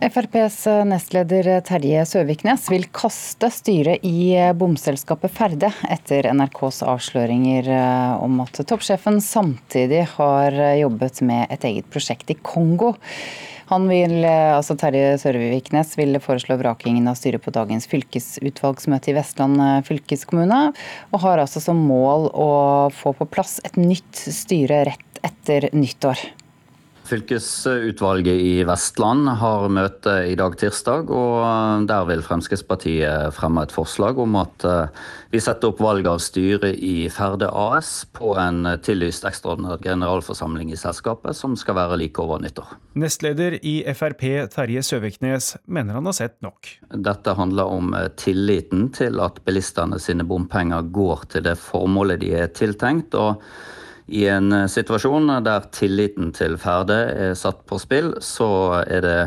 Speaker 3: FrPs nestleder Terje Søviknes vil kaste styret i bomselskapet Ferde etter NRKs avsløringer eh, om at toppsjefen samtidig har jobbet med et eget prosjekt i Kongo. Han vil, eh, altså Terje Søviknes vil foreslå vrakingen av styret på dagens fylkesutvalgsmøte i Vestland eh, fylkeskommune, og har altså som mål å få på plass et nytt styre rett etter nyttår.
Speaker 39: Fylkesutvalget i Vestland har møte i dag tirsdag, og der vil Fremskrittspartiet fremme et forslag om at eh, vi setter opp valg av styre i Ferde AS på en tillyst ekstraordinær generalforsamling i selskapet, som skal være like over nyttår.
Speaker 40: Nestleder i Frp Terje Søviknes mener han har sett nok.
Speaker 39: Dette handler om eh, tilliten til at bilistene sine bompenger går til det formålet de er tiltenkt. og i en eh, situasjon der tilliten til Ferde er satt på spill, så er det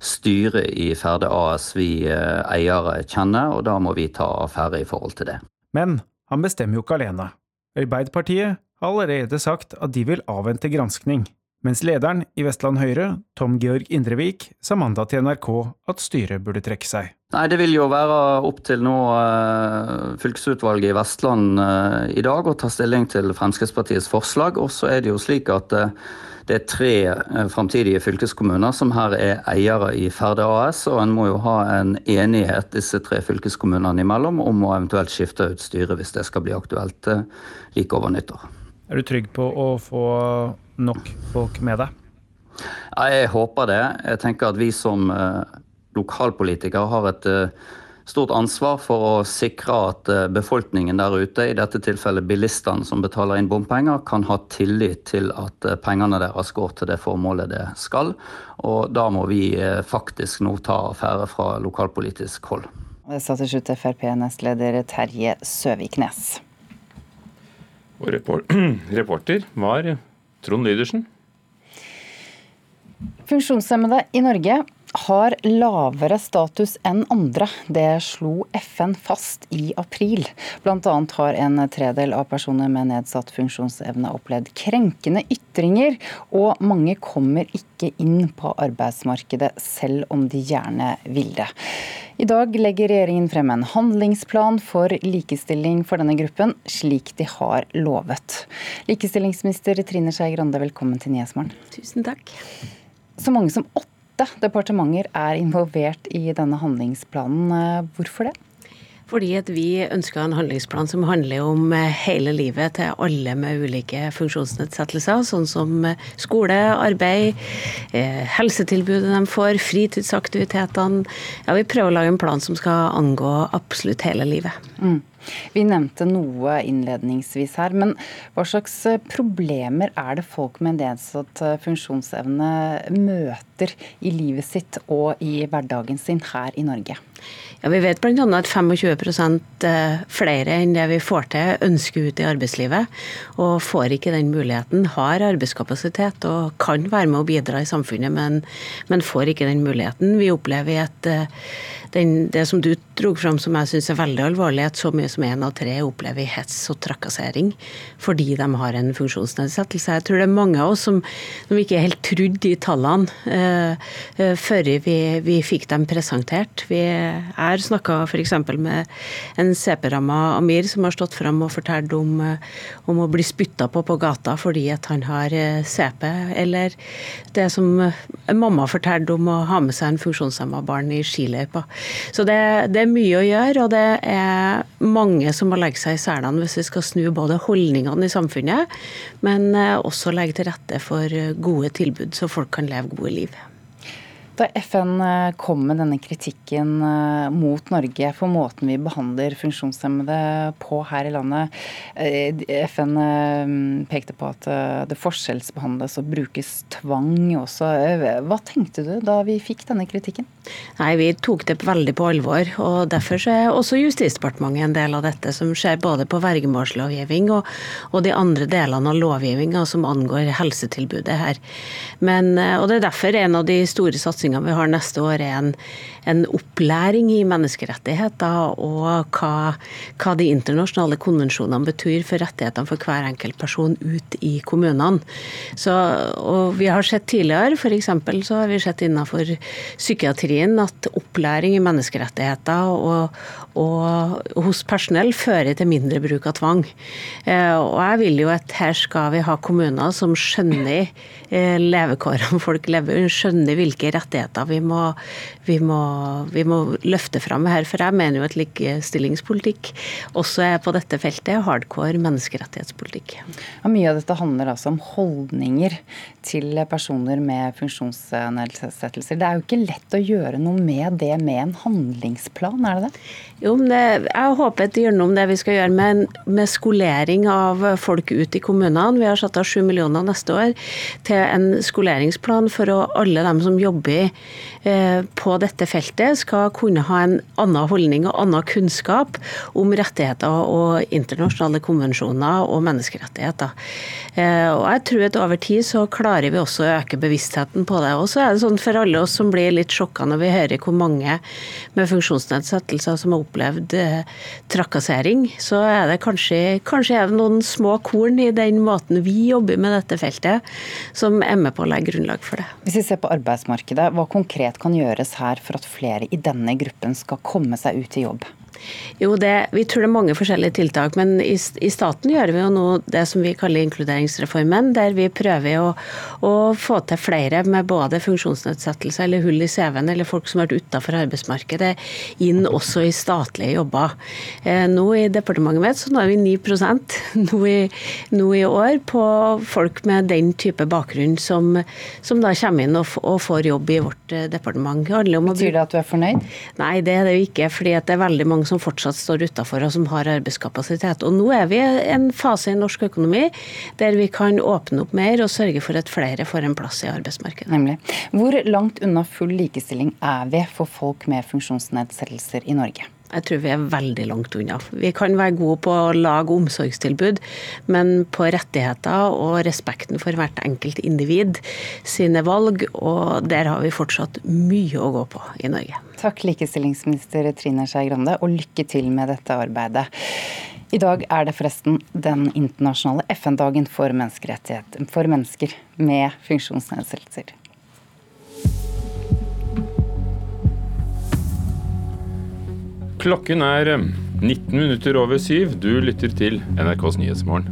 Speaker 39: styret i Ferde AS vi eh, eiere kjenner, og da må vi ta affære i forhold til det.
Speaker 40: Men han bestemmer jo ikke alene. Arbeiderpartiet har allerede sagt at de vil avvente granskning mens lederen i Vestland Høyre, Tom Georg Indrevik, sa mandag til NRK at styret burde trekke seg.
Speaker 39: Nei, Det vil jo være opp til nå uh, fylkesutvalget i Vestland uh, i dag å ta stilling til Fremskrittspartiets forslag. Og så er det jo slik at uh, det er tre framtidige fylkeskommuner som her er eiere i Ferde AS, og en må jo ha en enighet disse tre fylkeskommunene imellom om å eventuelt skifte ut styret hvis det skal bli aktuelt like over nyttår.
Speaker 40: Er du trygg på å få nok folk med deg?
Speaker 39: Ja, jeg håper det. Jeg tenker at vi som eh, lokalpolitikere har et eh, stort ansvar for å sikre at eh, befolkningen der ute, i dette tilfellet bilistene som betaler inn bompenger, kan ha tillit til at pengene deres går til det formålet det skal. Og da må vi faktisk nå ta affære fra lokalpolitisk hold.
Speaker 3: Det sa til slutt Frp-nestleder Terje Søviknes.
Speaker 2: Og [CLEARS THROAT] reporter var Trond Lydersen.
Speaker 3: Funksjonshemmede i Norge har lavere status enn andre. Det slo FN fast i april. Bl.a. har en tredel av personer med nedsatt funksjonsevne opplevd krenkende ytringer, og mange kommer ikke inn på arbeidsmarkedet selv om de gjerne vil det. I dag legger regjeringen frem en handlingsplan for likestilling for denne gruppen, slik de har lovet. Likestillingsminister Trine Skei Grande, velkommen til Nyhetsmorgen.
Speaker 41: Tusen takk.
Speaker 3: Så mange som åtte åtte departementer er involvert i denne handlingsplanen. Hvorfor det?
Speaker 41: Fordi at vi ønsker en handlingsplan som handler om eh, hele livet til alle med ulike funksjonsnedsettelser, sånn som eh, skole, arbeid, eh, helsetilbudet de får, fritidsaktivitetene. Ja, Vi prøver å lage en plan som skal angå absolutt hele livet.
Speaker 3: Mm. Vi nevnte noe innledningsvis her, men hva slags problemer er det folk med nedsatt funksjonsevne møter i livet sitt og i hverdagen sin her i Norge?
Speaker 41: Ja, Vi vet bl.a. at 25 eh, flere enn det vi får til, ønsker ut i arbeidslivet. Og får ikke den muligheten. Har arbeidskapasitet og kan være med å bidra i samfunnet, men, men får ikke den muligheten. Vi opplever eh, den, det som du dro fram som jeg syns er veldig alvorlig, at så mye som én av tre opplever hets og trakassering fordi de har en funksjonsnedsettelse. Jeg tror det er mange av oss som, som ikke helt trodde de tallene uh, uh, før vi, vi, fikk dem presentert. Vi er snakka f.eks. med en CP-ramma Amir som har stått fram og fortalt om, uh, om, å bli spytta på på gata fordi at han har CP, eller det som mamma fortalte om å ha med seg en funksjonshemma barn i skiløypa. Så det, det, er mye å gjøre, og det er mange som må legge seg i selene hvis vi skal snu både holdningene i samfunnet, men eh, også legge til rette for gode tilbud, så folk kan leve gode liv.
Speaker 3: Da FN eh, kom med denne kritikken eh, mot Norge for måten vi behandler funksjonshemmede på her i landet, eh, FN pekte på at det forskjellsbehandles og brukes tvang også. Hva tenkte du da vi fikk denne kritikken?
Speaker 41: Nei, Vi tok det veldig på alvor. og Derfor er også Justisdepartementet en del av dette, som skjer både på vergemålslovgivning og, og, de andre delene av lovgivninga som angår helsetilbudet her. Men, og Det er derfor en av de store satsingene satsingene vi har neste år, er en, en opplæring i menneskerettigheter og hva, hva, de internasjonale konvensjonene betyr for rettighetene for hver enkelt person ut i kommunene. Så, og vi har sett tidligere, f.eks. så har vi sett innenfor psykiatrien at opplæring i menneskerettigheter og, og hos personell fører til mindre bruk av tvang. Eh, og jeg vil jo at her skal vi ha kommuner som skjønner eh, levekårene folk lever, skjønner hvilke rettigheter vi må, vi må vi må løfte fram her. For jeg mener jo at likestillingspolitikk også er på dette feltet hardcore menneskerettighetspolitikk.
Speaker 3: Ja, mye av dette handler altså om holdninger til personer med funksjonsnedsettelser. Det er jo ikke lett å gjøre noe med det med en handlingsplan, er det det?
Speaker 41: Jo, men det, jeg håper at gjennom det vi skal gjøre med, med skolering av folk ut i kommunene, vi har satt av 7 millioner neste år til en skoleringsplan for alle dem som jobber på dette feltet, skal kunne ha en annen holdning og annen kunnskap om rettigheter og internasjonale konvensjoner og menneskerettigheter. Eh, og jeg tror at over tid så klarer vi også å øke bevisstheten på det. Og så er det sånn for alle oss som blir litt sjokka når vi hører hvor mange med funksjonsnedsettelser som har opplevd eh, trakassering, så er det kanskje, kanskje er det noen små korn i den måten vi jobber med dette feltet, som er med på å legge grunnlag for det.
Speaker 3: Hvis vi ser på arbeidsmarkedet, hva konkret kan gjøres her for at flere i denne gruppen skal komme seg ut i jobb?
Speaker 41: Jo, det, Vi tror det er mange forskjellige tiltak, men i, i, staten gjør vi jo nå det som vi kaller inkluderingsreformen, der vi prøver å, å få til flere med både funksjonsnedsettelse eller hull i CV-en, eller folk som har vært utenfor arbeidsmarkedet, inn også i statlige jobber. Eh, nå i departementet mitt så nå er vi 9 [LAUGHS] nå i, nå i år på folk med den type bakgrunn som, som da kommer inn og, og, får jobb i vårt eh, departement.
Speaker 3: Betyr det at du er fornøyd?
Speaker 41: Nei, det er det jo ikke. fordi det er veldig mange som fortsatt står utafor og som har arbeidskapasitet. Og nå er vi i en fase i norsk økonomi der vi kan åpne opp mer og sørge for at flere får en plass i arbeidsmarkedet.
Speaker 3: Nemlig. Hvor langt unna full likestilling er vi for folk med funksjonsnedsettelser i Norge?
Speaker 41: Jeg tror vi er veldig langt unna. Vi kan være gode på å lage omsorgstilbud, men på rettigheter og respekten for hvert enkelt individ sine valg, og der har vi fortsatt mye å gå på i Norge.
Speaker 3: Takk likestillingsminister Trine Skei Grande, og lykke til med dette arbeidet. I dag er det forresten den internasjonale FN-dagen for, for mennesker med funksjonsnedsettelser.
Speaker 2: Klokken er 19 minutter over syv. Du lytter til NRKs Nyhetsmorgen.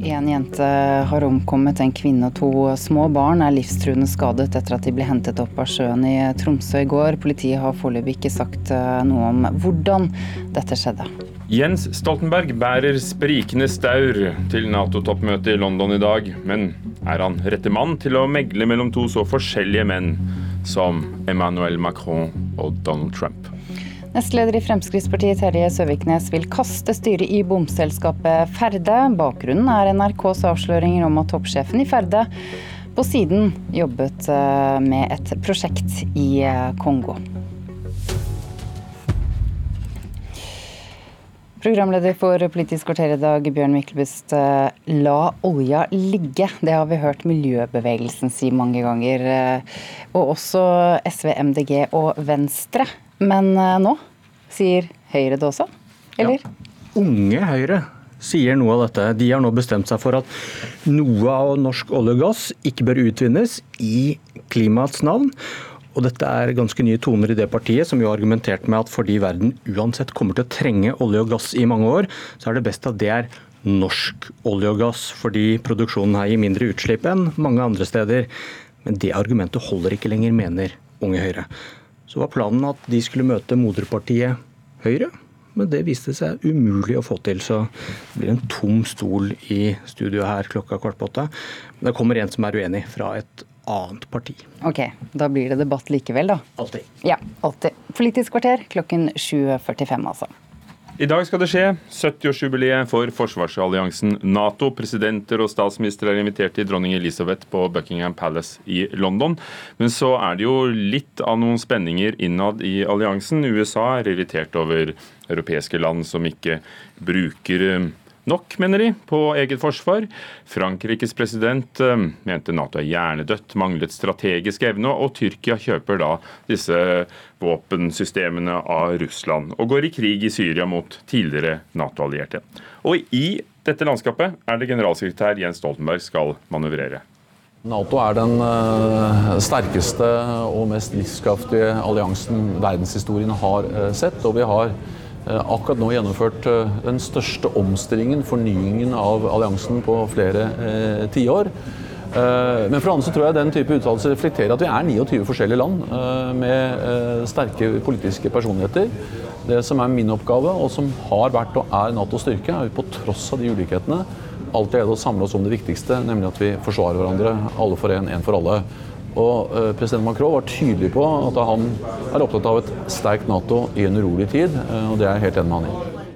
Speaker 3: En jente har omkommet, en kvinne og to små barn er livstruende skadet etter at de ble hentet opp av sjøen i Tromsø i går. Politiet har foreløpig ikke sagt eh, noe om hvordan dette skjedde.
Speaker 2: Jens Stoltenberg bærer sprikende staur til Nato-toppmøtet i London i dag. Men er han rette mann til å megle mellom to så forskjellige menn som Emmanuel Macron og Donald Trump?
Speaker 3: Nestleder i Fremskrittspartiet Terje Søviknes vil kaste styret i bomselskapet Ferde. Bakgrunnen er NRKs avsløringer om at toppsjefen i Ferde på siden jobbet eh, med et prosjekt i eh, Kongo. Programleder for Politisk kvarter i dag, Bjørn Myklebust. Eh, la olja ligge. Det har vi hørt miljøbevegelsen si mange ganger. Og også SV, MDG og Venstre. Men eh, nå sier Høyre det også, eller? Ja.
Speaker 42: Unge Høyre sier noe av dette. De har nå bestemt seg for at noe av norsk olje og gass ikke bør utvinnes i klimaets navn. Og dette er ganske nye toner i det partiet, som jo har argumentert med at fordi verden uansett kommer til å trenge olje og gass i mange år, så er det best at det er norsk olje og gass, fordi produksjonen her gir mindre utslipp enn mange andre steder. Men det argumentet holder ikke lenger, mener Unge Høyre. Så var planen at de skulle møte moderpartiet Høyre, men det viste seg umulig å få til. Så det blir en tom stol i studio her klokka kvart på åtte. Men det kommer en som er uenig, fra et annet parti.
Speaker 3: Ok, da blir det debatt likevel, da?
Speaker 42: Alltid.
Speaker 3: Ja, alltid. Politisk kvarter klokken 7.45, altså.
Speaker 2: I dag skal det skje 70-årsjubileet for forsvarsalliansen Nato. Presidenter og statsministre er invitert til dronning Elisabeth på Buckingham Palace i London. Men så er det jo litt av noen spenninger innad i alliansen. USA er irritert over europeiske land som ikke bruker eh, nok, mener de, på eget forsvar. Frankrikes president eh, mente Nato er hjernedødt, manglet strategisk evne, og Tyrkia kjøper da disse våpensystemene av Russland og går i krig i Syria mot tidligere Nato-allierte. Og i dette landskapet er det generalsekretær Jens Stoltenberg skal manøvrere.
Speaker 43: Nato er den eh, sterkeste og mest livskraftige alliansen verdenshistorien har eh, sett. og vi har akkurat nå gjennomført eh, den største omstillingen, fornyingen av alliansen på flere eh, tiår. Eh, men for andre så tror jeg den type uttalelser reflekterer at vi er 29 forskjellige land eh, med eh, sterke politiske personligheter. Det som er min oppgave, og som har vært og er Natos styrke, er vi på tross av de ulikhetene alltid å samle oss om det viktigste, nemlig at vi forsvarer hverandre. Alle for én, én for alle. Og eh, President Macron var tydelig på at han er opptatt av et sterkt Nato i en urolig tid, eh, og det er jeg helt enig med han i.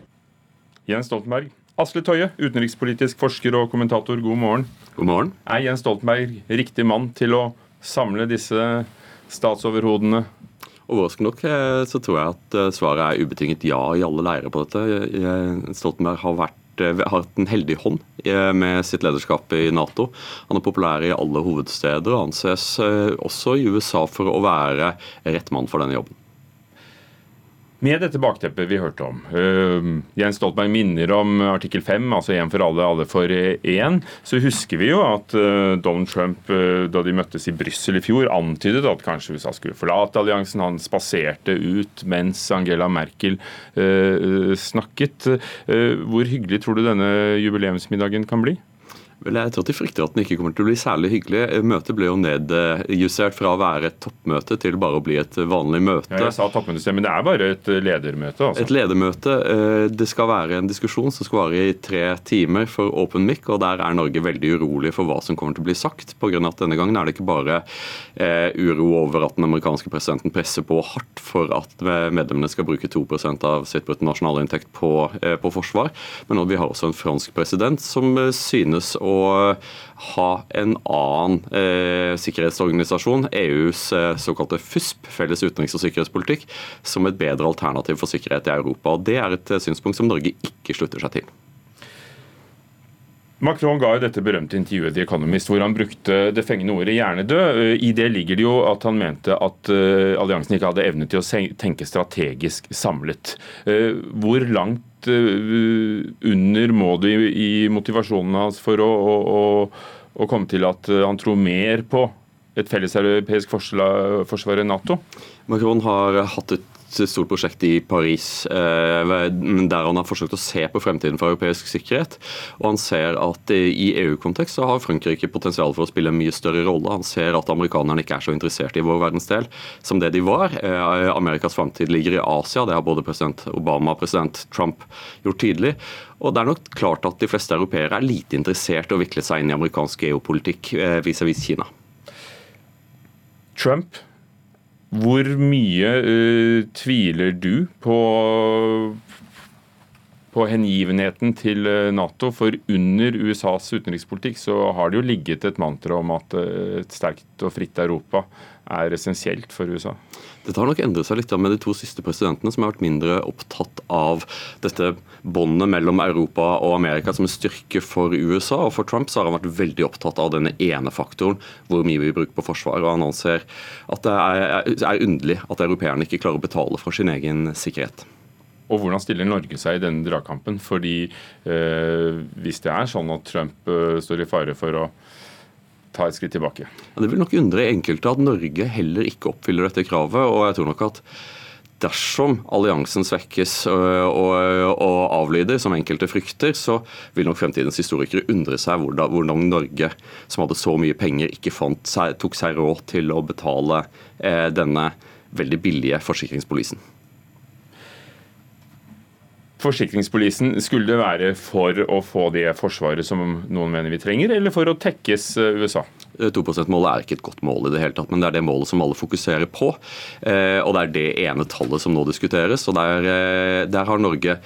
Speaker 2: Jens Stoltenberg. Asle Tøye, utenrikspolitisk forsker og kommentator, god morgen.
Speaker 44: God morgen.
Speaker 2: Er Jens Stoltenberg riktig mann til å samle disse statsoverhodene?
Speaker 44: Overraskende nok eh, så tror jeg at svaret er ubetinget ja i alle leirer på dette. Stoltenberg har vært har hatt en heldig hånd eh, med sitt lederskap i Nato. Han er populær i alle hovedsteder og anses eh, også i USA for å være rett mann for denne jobben.
Speaker 2: Med dette bakteppet vi hørte om, uh, Jens Stoltenberg minner om artikkel 5, altså én for alle, alle for én, så husker vi jo at uh, Donald Trump, uh, da de møttes i Brussel i fjor, antydet at kanskje USA skulle forlate alliansen. Han spaserte ut mens Angela Merkel snakket. hvor hyggelig tror du denne jubileumsmiddagen kan bli?
Speaker 44: Vel, Jeg tror de frykter at den ikke kommer til å bli særlig hyggelig. Møtet ble jo nedjustert fra å være et toppmøte til bare å bli et vanlig møte.
Speaker 2: Ja, jeg sa toppmøte, men det er bare et ledermøte? altså.
Speaker 44: Et ledermøte. Eh, det skal være en diskusjon som skal vare i tre timer for Open Mic, og der er Norge veldig urolig for hva som kommer til å bli sagt. På grunn av at denne gangen er det ikke bare eh, uro over at den amerikanske presidenten presser på hardt for at medlemmene skal bruke 2% av sitt bruttonasjonalinntekt på, eh, på forsvar, men vi har også en fransk president som synes å å ha en annen eh, sikkerhetsorganisasjon, EUs eh, såkalte FUSP, felles utenriks- og sikkerhetspolitikk, som et bedre alternativ for sikkerhet i Europa. Og Det er et eh, synspunkt som Norge ikke slutter seg til.
Speaker 2: Macron ga jo dette berømte intervjuet The Economist hvor han brukte det fengende ordet 'hjernedød'. I det ligger det jo at han mente at uh, alliansen ikke hadde evne til å tenke strategisk samlet. Hvor langt uh, under må du i, i motivasjonen hans for å, å, å, komme til at uh, han tror mer på et felleseuropeisk forsvar enn Nato?
Speaker 44: Macron har hatt et stort prosjekt i Paris der han har forsøkt å se på fremtiden for europeisk sikkerhet. Og han ser at i EU-kontekst så har Frankrike potensial for å spille en mye større rolle. Han ser at amerikanerne ikke er så interessert i vår verdensdel som det de var. Amerikas framtid ligger i Asia, det har både president Obama og president Trump gjort tydelig. Og det er nok klart at de fleste europeere er lite interessert i å vikle seg inn i amerikansk geopolitikk vis-à-vis -vis Kina.
Speaker 2: Trump hvor mye uh, tviler du på, på hengivenheten til eh, Nato? For under USAs utenrikspolitikk så har det jo ligget et mantra om at eh, et sterkt og fritt Europa er essensielt for USA.
Speaker 44: Dette har nok endret seg litt med de to siste presidentene, som har vært mindre opptatt av dette båndet mellom Europa og Amerika som en styrke for USA. Og for Trump så har han vært veldig opptatt av denne ene faktoren, hvor mye vi bruker på forsvar. Og han anser at det er, er underlig at europeerne ikke klarer å betale for sin egen sikkerhet.
Speaker 2: Og Hvordan stiller Norge seg i denne dragkampen? Fordi eh, Hvis det er sånn at Trump eh, står i fare for å ta et skritt tilbake.
Speaker 44: Ja, det vil nok undre enkelte at Norge heller ikke oppfyller dette kravet. og jeg tror nok at dersom alliansen svekkes og, og, avlyder, som enkelte frykter, så vil nok fremtidens historikere undre seg hvordan, Norge, som hadde så mye penger, ikke seg, tok seg råd til å betale denne veldig billige forsikringspolisen.
Speaker 2: Forsikringspolisen, skulle det være for å få det forsvaret som noen mener vi trenger, eller for å tekkes eh, USA?
Speaker 44: 2 eh, %-målet er ikke et godt mål i det hele tatt, men det er det målet som alle fokuserer på. Eh, og det er det ene tallet som nå diskuteres. og Der, der har Norge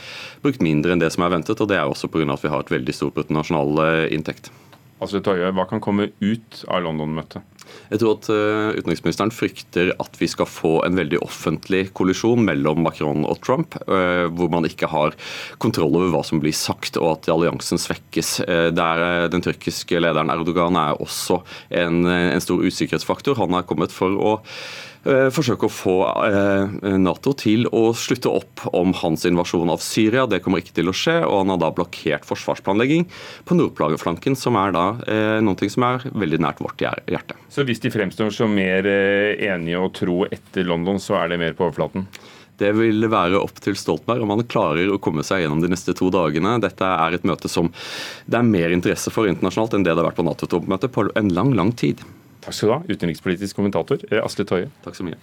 Speaker 44: brukt mindre enn det som er ventet, og det er også pga. at vi har et veldig stort bruttonasjonal inntekt.
Speaker 2: Altså, Tøye, hva kan komme ut av London-møtet?
Speaker 44: Jeg tror at uh, Utenriksministeren frykter at vi skal få en veldig offentlig kollisjon mellom Macron og Trump, uh, hvor man ikke har kontroll over hva som blir sagt, og at alliansen svekkes. Uh, der, den tyrkiske lederen Erdogan er også en, en stor usikkerhetsfaktor. Han er kommet for å Eh, forsøke å få eh, Nato til å slutte opp om hans invasjon av Syria. Det kommer ikke til å skje, og han har da blokkert forsvarsplanlegging på nordplageflanken, som er da eh, noe som er veldig nært vårt hjerte.
Speaker 2: Så hvis de fremstår som mer enige og tro etter London, så er det mer på overflaten?
Speaker 44: Det vil være opp til Stoltenberg om han klarer å komme seg gjennom de neste to dagene. Dette er et møte som det er mer interesse for internasjonalt enn det det har vært på Nato-toppmøtet på en lang, lang tid.
Speaker 2: Takk skal du ha, utenrikspolitisk kommentator eh, Asle Toje.
Speaker 44: Takk så mye.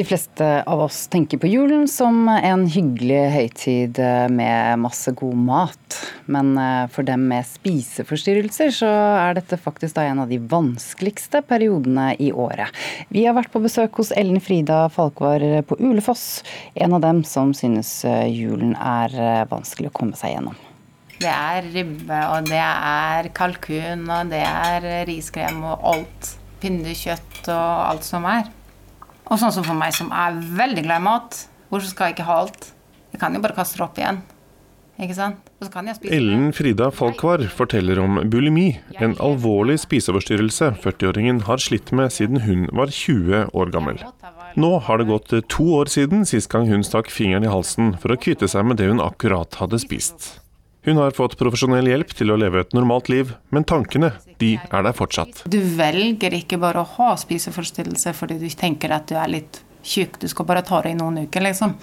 Speaker 3: De fleste av oss tenker på julen som en hyggelig høytid med masse god mat. Men eh, for dem med spiseforstyrrelser så er dette faktisk en av de vanskeligste periodene i året. Vi har vært på besøk hos Ellen Frida Falkvar på Ulefoss. En av dem som synes eh, julen er eh, vanskelig å komme seg gjennom.
Speaker 45: Det er ribbe, og det er kalkun, og det er riskrem og alt. Pinnekjøtt og alt som er. Og sånn som for meg som er veldig glad i mat, hvorfor skal jeg ikke ha alt? Jeg kan jo bare kaste det opp igjen. Ikke sant?
Speaker 46: Ellen Frida Falkvar forteller om bulimi, en alvorlig spiseforstyrrelse 40-åringen har slitt med siden hun var 20 år gammel. Nå har det gått to år siden sist gang hun stakk fingeren i halsen for å kvitte seg med det hun akkurat hadde spist. Hun har fått profesjonell hjelp til å leve et normalt liv, men tankene de er der fortsatt.
Speaker 45: Du velger ikke bare å ha spiseforstyrrelse fordi du tenker at du er litt tjukk, du skal bare ta det i noen uker, liksom.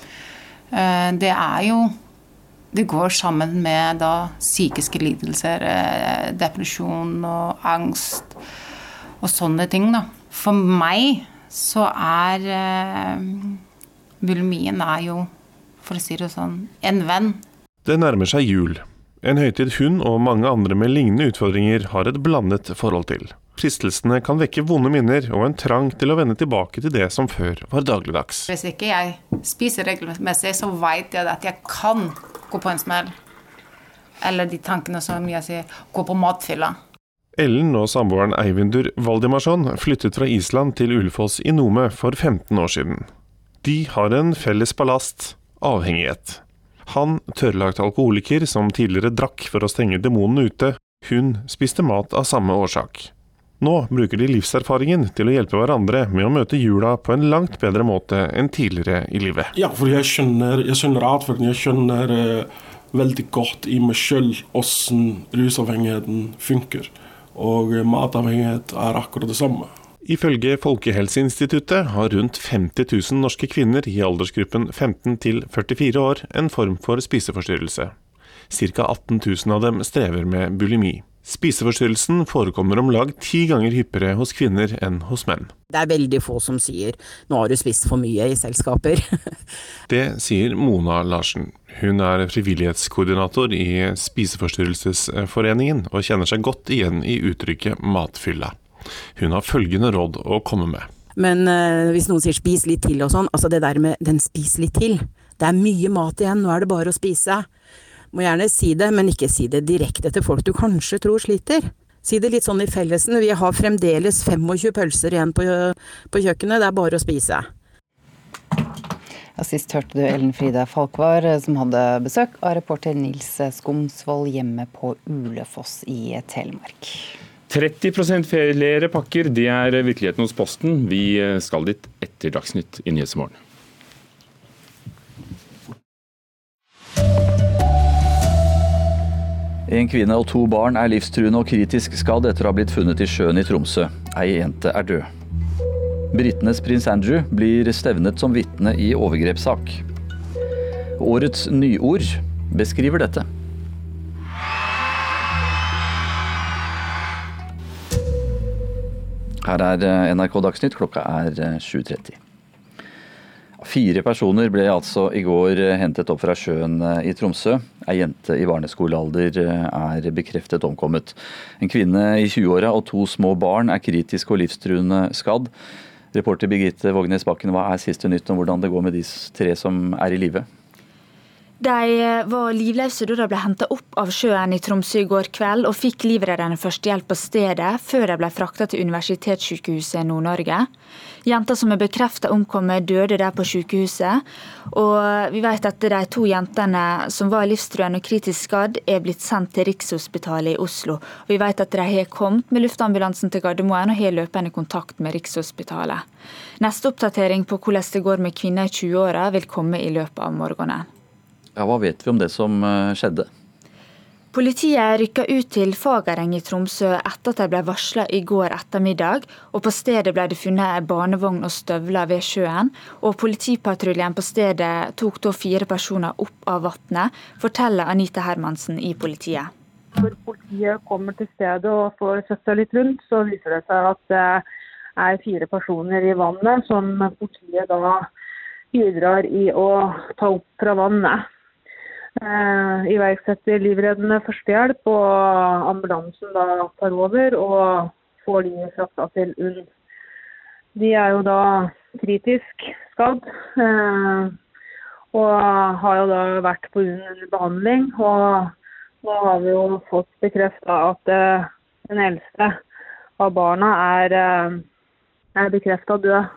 Speaker 45: Eh, det er jo Det går sammen med da psykiske lidelser, eh, depresjon og angst og sånne ting, da. For meg så er eh, bulimien er jo, for å si det sånn, en venn.
Speaker 46: Det nærmer seg jul. En høytid hun og mange andre med lignende utfordringer har et blandet forhold til. Fristelsene kan vekke vonde minner og en trang til å vende tilbake til det som før var dagligdags.
Speaker 45: Hvis ikke jeg spiser regelmessig, så vet jeg at jeg kan gå på en smell. Eller de tankene som jeg sier, gå på matfylla.
Speaker 46: Ellen og samboeren Eivindur Valdimarsson flyttet fra Island til Ulefoss i Nome for 15 år siden. De har en felles ballast avhengighet. Han tørrlagt alkoholiker som tidligere drakk for å stenge demonene ute. Hun spiste mat av samme årsak. Nå bruker de livserfaringen til å hjelpe hverandre med å møte jula på en langt bedre måte enn tidligere i livet.
Speaker 47: Ja, for jeg skjønner, jeg skjønner atferden. Jeg skjønner eh, veldig godt i meg sjøl åssen rusavhengigheten funker. Og eh, matavhengighet er akkurat det samme.
Speaker 46: Ifølge Folkehelseinstituttet har rundt 50 000 norske kvinner i aldersgruppen 15 til 44 år en form for spiseforstyrrelse. Ca. 18 000 av dem strever med bulimi. Spiseforstyrrelsen forekommer om lag ti ganger hyppigere hos kvinner enn hos menn.
Speaker 48: Det er veldig få som sier 'nå har du spist for mye' i selskaper. [LAUGHS]
Speaker 46: det sier Mona Larsen. Hun er frivillighetskoordinator i Spiseforstyrrelsesforeningen, og kjenner seg godt igjen i uttrykket 'matfylla'. Hun har følgende råd å komme med.
Speaker 48: Men eh, hvis noen sier 'spis litt til' og sånn, altså det der med den 'spis litt til'. Det er mye mat igjen, nå er det bare å spise. Må gjerne si det, men ikke si det direkte til folk du kanskje tror sliter. Si det litt sånn i fellesen, vi har fremdeles 25 pølser igjen på, på kjøkkenet, det er bare å spise.
Speaker 3: Ja, sist hørte du Ellen Frida Falkvar, som hadde besøk av reporter Nils Skomsvold hjemme på Ulefoss i Telemark.
Speaker 2: 30 flere pakker, det er virkeligheten hos Posten. Vi skal dit etter Dagsnytt i Nyhetsmorgen.
Speaker 33: En kvinne og to barn er livstruende og kritisk skadd etter å ha blitt funnet i sjøen i Tromsø. Ei jente er død. Britenes prins Andrew blir stevnet som vitne i overgrepssak. Årets nyord beskriver dette. Her er NRK Dagsnytt, klokka er 7.30. Fire personer ble altså i går hentet opp fra sjøen i Tromsø. Ei jente i barneskolealder er bekreftet omkommet. En kvinne i 20-åra og to små barn er kritisk og livstruende skadd. Reporter Birgitte Vågnes Bakken, hva er siste nytt om hvordan det går med de tre som er i live?
Speaker 37: De var livløse da de ble henta opp av sjøen i Tromsø i går kveld, og fikk livreddende førstehjelp på stedet, før de ble frakta til Universitetssykehuset Nord-Norge. Jenta som er bekrefta omkommet, døde der på sykehuset. Og vi vet at de to jentene som var livstruende og kritisk skadd, er blitt sendt til Rikshospitalet i Oslo. Og vi vet at de har kommet med luftambulansen til Gardermoen og har løpende kontakt med Rikshospitalet. Neste oppdatering på hvordan det går med kvinner i 20-åra vil komme i løpet av morgenen.
Speaker 33: Ja, Hva vet vi om det som eh, skjedde?
Speaker 37: Politiet rykka ut til Fagereng i Tromsø etter at de ble varsla i går ettermiddag. og På stedet ble det funnet en barnevogn og støvler ved sjøen. og Politipatruljen på stedet tok da fire personer opp av vannet, forteller Anita Hermansen i politiet.
Speaker 5: Når politiet kommer til stedet og får sett litt rundt, så viser det seg at det er fire personer i vannet som politiet da bidrar i å ta opp fra vannet. Eh, iverksetter livreddende førstehjelp, og ambulansen da tar over og får de frakta til UNN. De er jo da kritisk skadd, eh, og har jo da vært på UNN under behandling. Og nå har vi jo fått bekrefta at eh, den eldste av barna er, er bekrefta død.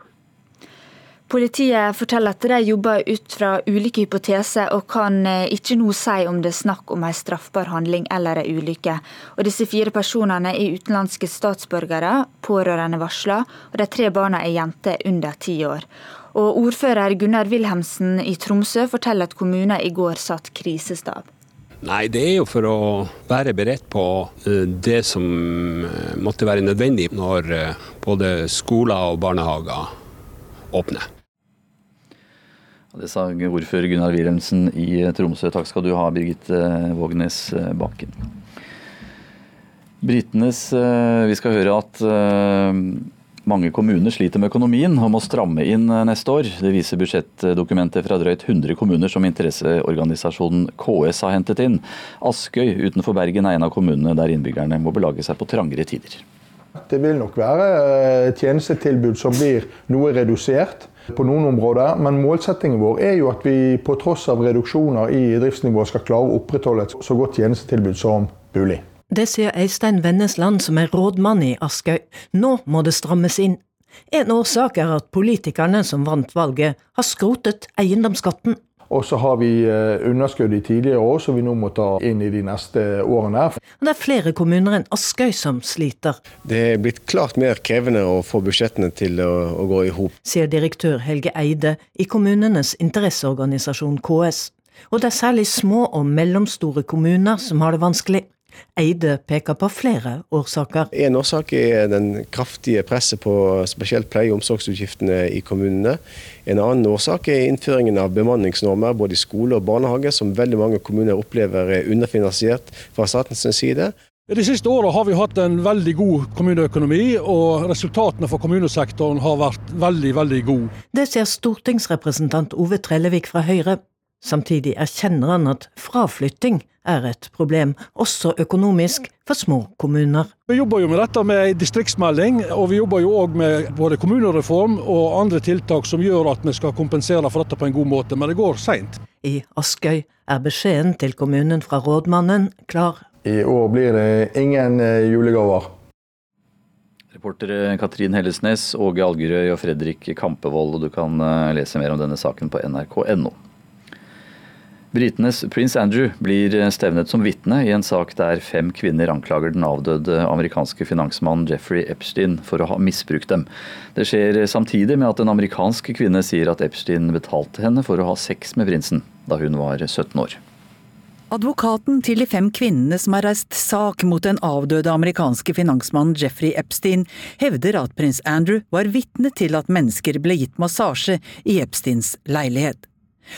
Speaker 37: Politiet forteller at de jobber ut fra ulike hypoteser, og kan eh, ikke nå si om det er snakk om en straffbar handling eller en ulykke. Og Disse fire personene er utenlandske statsborgere, pårørende varsla, og de tre barna er jenter under ti år. Og Ordfører Gunnar Wilhelmsen i Tromsø forteller at kommunen i går satt krisestab.
Speaker 7: Nei, det er jo for å være beredt på eh, det som eh, måtte være nødvendig når både skoler og barnehager åpner.
Speaker 33: Det sa ordfører Gunnar Wilhelmsen i Tromsø. Takk skal du ha, Birgitte Vågnes Bakken. Britenes Vi skal høre at mange kommuner sliter med økonomien og må stramme inn neste år. Det viser budsjettdokumentet fra drøyt 100 kommuner som interesseorganisasjonen KS har hentet inn. Askøy utenfor Bergen er en av kommunene der innbyggerne må belage seg på trangere tider.
Speaker 9: Det vil nok være tjenestetilbud som blir noe redusert på noen områder, men målsettingen vår er jo at vi på tross av reduksjoner i driftsnivået skal klare å opprettholde et så godt tjenestetilbud som mulig.
Speaker 10: Det sier Eistein Vennesland, som er rådmann i Askøy. Nå må det strammes inn. En årsak er at politikerne som vant valget, har skrotet eiendomsskatten.
Speaker 9: Og så har vi eh, underskudd i tidligere år som vi nå må ta inn i de neste årene.
Speaker 10: Det er flere kommuner enn Askøy som sliter.
Speaker 49: Det er blitt klart mer krevende å få budsjettene til å, å gå i hop.
Speaker 10: Sier direktør Helge Eide i kommunenes interesseorganisasjon KS. Og det er særlig små og mellomstore kommuner som har det vanskelig. Eide peker på flere årsaker.
Speaker 49: En årsak er den kraftige presset på spesielt pleie- og omsorgsutgiftene i kommunene. En annen årsak er innføringen av bemanningsnormer både i skole og barnehage, som veldig mange kommuner opplever er underfinansiert fra statens side.
Speaker 50: De siste åra har vi hatt en veldig god kommuneøkonomi, og resultatene for kommunesektoren har vært veldig, veldig gode.
Speaker 10: Det ser stortingsrepresentant Ove Trellevik fra Høyre. Samtidig erkjenner han at fraflytting er et problem, også økonomisk, for små kommuner.
Speaker 50: Vi jobber jo med dette med distriktsmelding, og vi jobber jo òg med både kommunereform og andre tiltak som gjør at vi skal kompensere for dette på en god måte, men det går seint.
Speaker 10: I Askøy er beskjeden til kommunen fra rådmannen klar.
Speaker 9: I år blir det ingen eh, julegaver.
Speaker 33: Reportere Katrin Hellesnes, Åge Algerøy og Fredrik Kampevold, og du kan eh, lese mer om denne saken på nrk.no. Britenes prins Andrew blir stevnet som vitne i en sak der fem kvinner anklager den avdøde amerikanske finansmannen Jeffrey Epstein for å ha misbrukt dem. Det skjer samtidig med at en amerikansk kvinne sier at Epstein betalte henne for å ha sex med prinsen da hun var 17 år.
Speaker 51: Advokaten til de fem kvinnene som har reist sak mot den avdøde amerikanske finansmannen Jeffrey Epstein, hevder at prins Andrew var vitne til at mennesker ble gitt massasje i Epsteins leilighet.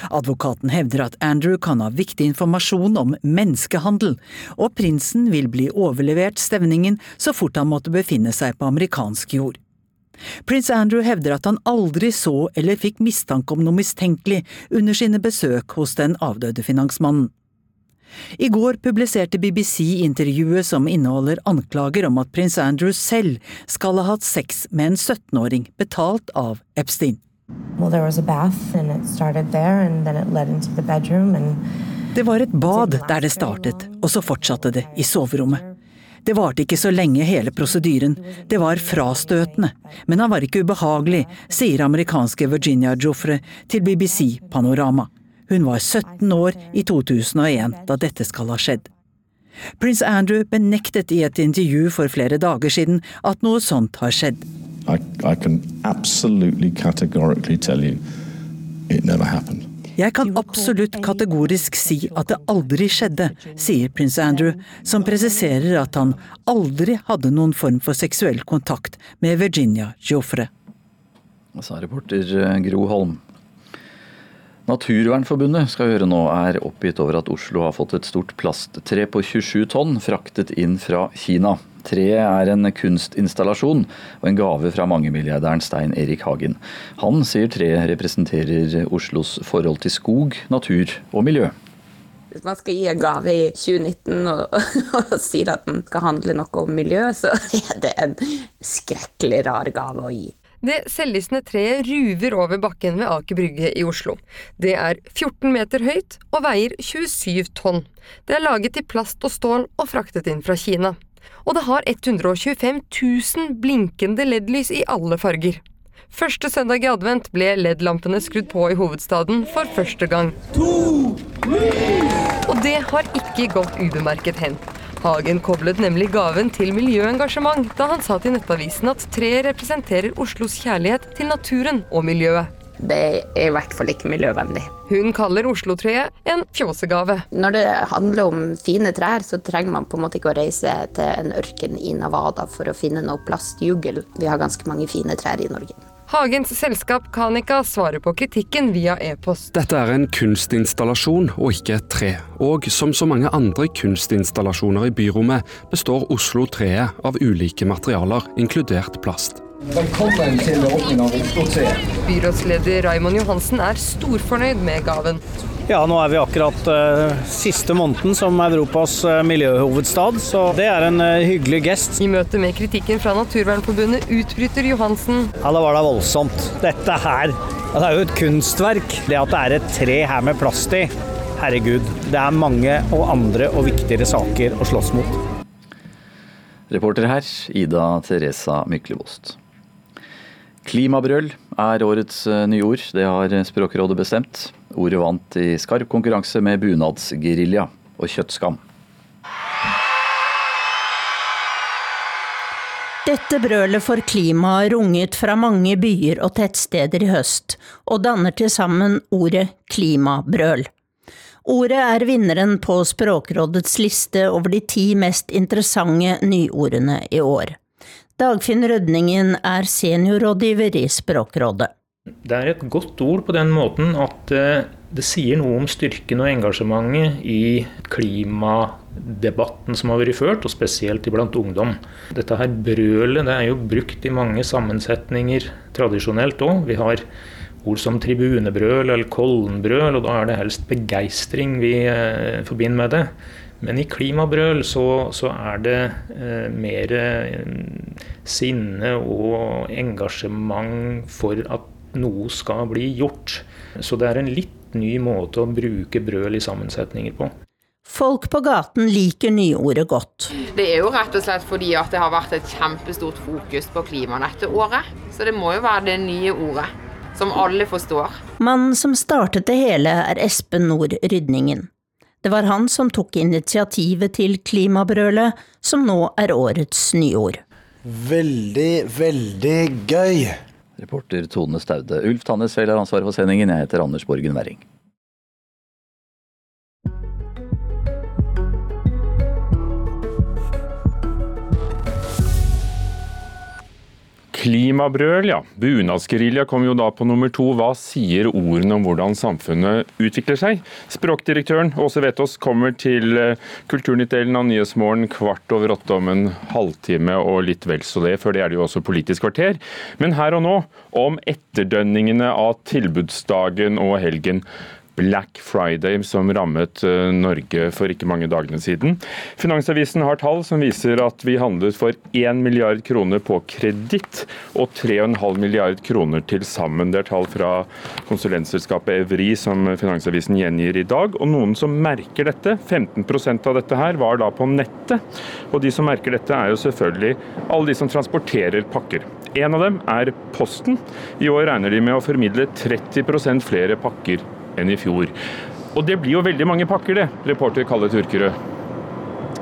Speaker 51: Advokaten hevder at Andrew kan ha viktig informasjon om menneskehandel, og prinsen vil bli overlevert stevningen så fort han måtte befinne seg på amerikansk jord. Prins Andrew hevder at han aldri så eller fikk mistanke om noe mistenkelig under sine besøk hos den avdøde finansmannen. I går publiserte BBC intervjuet som inneholder anklager om at prins Andrew selv skal ha hatt sex med en 17-åring betalt av Epstein. Det var et bad der det startet, og så fortsatte det i soverommet. Det varte ikke så lenge hele prosedyren, det var frastøtende, men han var ikke ubehagelig, sier amerikanske Virginia Joffre til BBC Panorama. Hun var 17 år i 2001 da dette skal ha skjedd. Prins Andrew benektet i et intervju for flere dager siden at noe sånt har skjedd.
Speaker 52: I, I can absolutely categorically tell you it never happened.
Speaker 51: Jeg kan absolutt kategorisk si at det aldri skjedde, sier prins Andrew, som presiserer at han aldri hadde noen form for seksuell kontakt med Virginia Joffre.
Speaker 33: Sa reporter eh, Gro Holm. Naturvernforbundet skal høre nå er oppgitt over at Oslo har fått et stort plasttre på 27 tonn fraktet inn fra Kina. Treet er en kunstinstallasjon og en gave fra mangemilliardæren Stein Erik Hagen. Han sier treet representerer Oslos forhold til skog, natur og miljø.
Speaker 4: Hvis man skal gi en gave i 2019 og, [LAUGHS] og sier at den skal handle noe om miljø, så [LAUGHS] er det en skrekkelig rar gave å gi.
Speaker 11: Det selvlysende treet ruver over bakken ved Aker Brygge i Oslo. Det er 14 meter høyt og veier 27 tonn. Det er laget i plast og stål og fraktet inn fra Kina. Og det har 125 000 blinkende LED-lys i alle farger. Første søndag i advent ble LED-lampene skrudd på i hovedstaden for første gang. To, Og det har ikke gått ubemerket hen. Hagen koblet nemlig gaven til miljøengasjement da han sa til Nettavisen at treet representerer Oslos kjærlighet til naturen og miljøet.
Speaker 4: Det er i hvert fall ikke miljøvennlig.
Speaker 11: Hun kaller Oslo-treet en fjåsegave.
Speaker 4: Når det handler om fine trær, så trenger man på en måte ikke å reise til en ørken i Navada for å finne noe plastjugel. Vi har ganske mange fine trær i Norge.
Speaker 11: Hagens selskap Kanika svarer på kritikken via e-post.
Speaker 53: Dette er en kunstinstallasjon og ikke et tre. Og som så mange andre kunstinstallasjoner i byrommet, består Oslo-treet av ulike materialer, inkludert plast.
Speaker 12: Velkommen til åpning av Oslo 3.
Speaker 11: Byrådsleder Raymond Johansen er storfornøyd med gaven.
Speaker 13: Ja, nå er vi akkurat uh, siste måneden som Europas uh, miljøhovedstad, så det er en uh, hyggelig gest.
Speaker 11: I møte med kritikken fra Naturvernforbundet utbryter Johansen.
Speaker 13: Ja, da var det voldsomt. Dette her, ja, det er jo et kunstverk. Det at det er et tre her med plast i, herregud. Det er mange og andre og viktigere saker å slåss mot.
Speaker 33: Reporter her, Ida Teresa Myklebost. Klimabrøl er årets nyord, det har Språkrådet bestemt. Ordet vant i skarp konkurranse med bunadsgerilja og kjøttskam.
Speaker 22: Dette brølet for klimaet runget fra mange byer og tettsteder i høst, og danner til sammen ordet klimabrøl. Ordet er vinneren på Språkrådets liste over de ti mest interessante nyordene i år. Dagfinn Rødningen er seniorrådgiver i Språkrådet.
Speaker 54: Det er et godt ord på den måten at eh, det sier noe om styrken og engasjementet i klimadebatten som har vært ført, og spesielt iblant ungdom. Dette her brølet det er jo brukt i mange sammensetninger tradisjonelt òg. Vi har ord som tribunebrøl eller kollenbrøl, og da er det helst begeistring vi eh, forbinder med det. Men i klimabrøl så, så er det eh, mer eh, sinne og engasjement for at noe skal bli gjort. Så det er en litt ny måte å bruke brøl i sammensetninger på.
Speaker 22: Folk på gaten liker nyordet godt.
Speaker 25: Det er jo rett og slett fordi at det har vært et kjempestort fokus på klima dette året. Så det må jo være det nye ordet, som alle forstår.
Speaker 22: Mannen som startet det hele, er Espen Nord Rydningen. Det var han som tok initiativet til klimabrølet, som nå er årets nyord.
Speaker 30: Veldig, veldig gøy!
Speaker 33: Reporter Tone Staude. Ulf Tannesfjell har ansvaret for sendingen. Jeg heter Anders Borgen Werring.
Speaker 2: Klimabrøl, ja. Bunadsgerilja kom jo da på nummer to. Hva sier ordene om hvordan samfunnet utvikler seg? Språkdirektøren Åse Vetås kommer til eh, Kulturnytt-delen av Nyhetsmorgen kvart over åtte om en halvtime og litt vel så det. Før det er det jo også Politisk kvarter. Men her og nå om etterdønningene av tilbudsdagen og helgen. Black Friday som rammet eh, Norge for ikke mange dagene siden. Finansavisen har tall som viser at vi handlet for 1 milliard kroner på kreditt og 3,5 milliard kroner til sammen. Det er tall fra konsulentselskapet Evri som Finansavisen gjengir i dag. Og noen som merker dette, 15% av dette her var da på nettet. Og de som merker dette er jo selvfølgelig alle de som transporterer pakker. En av dem er Posten. I år regner de med å formidle 30% flere pakker enn i fjor. Og det blir jo veldig mange pakker, det, reporter Kalle Turkerød.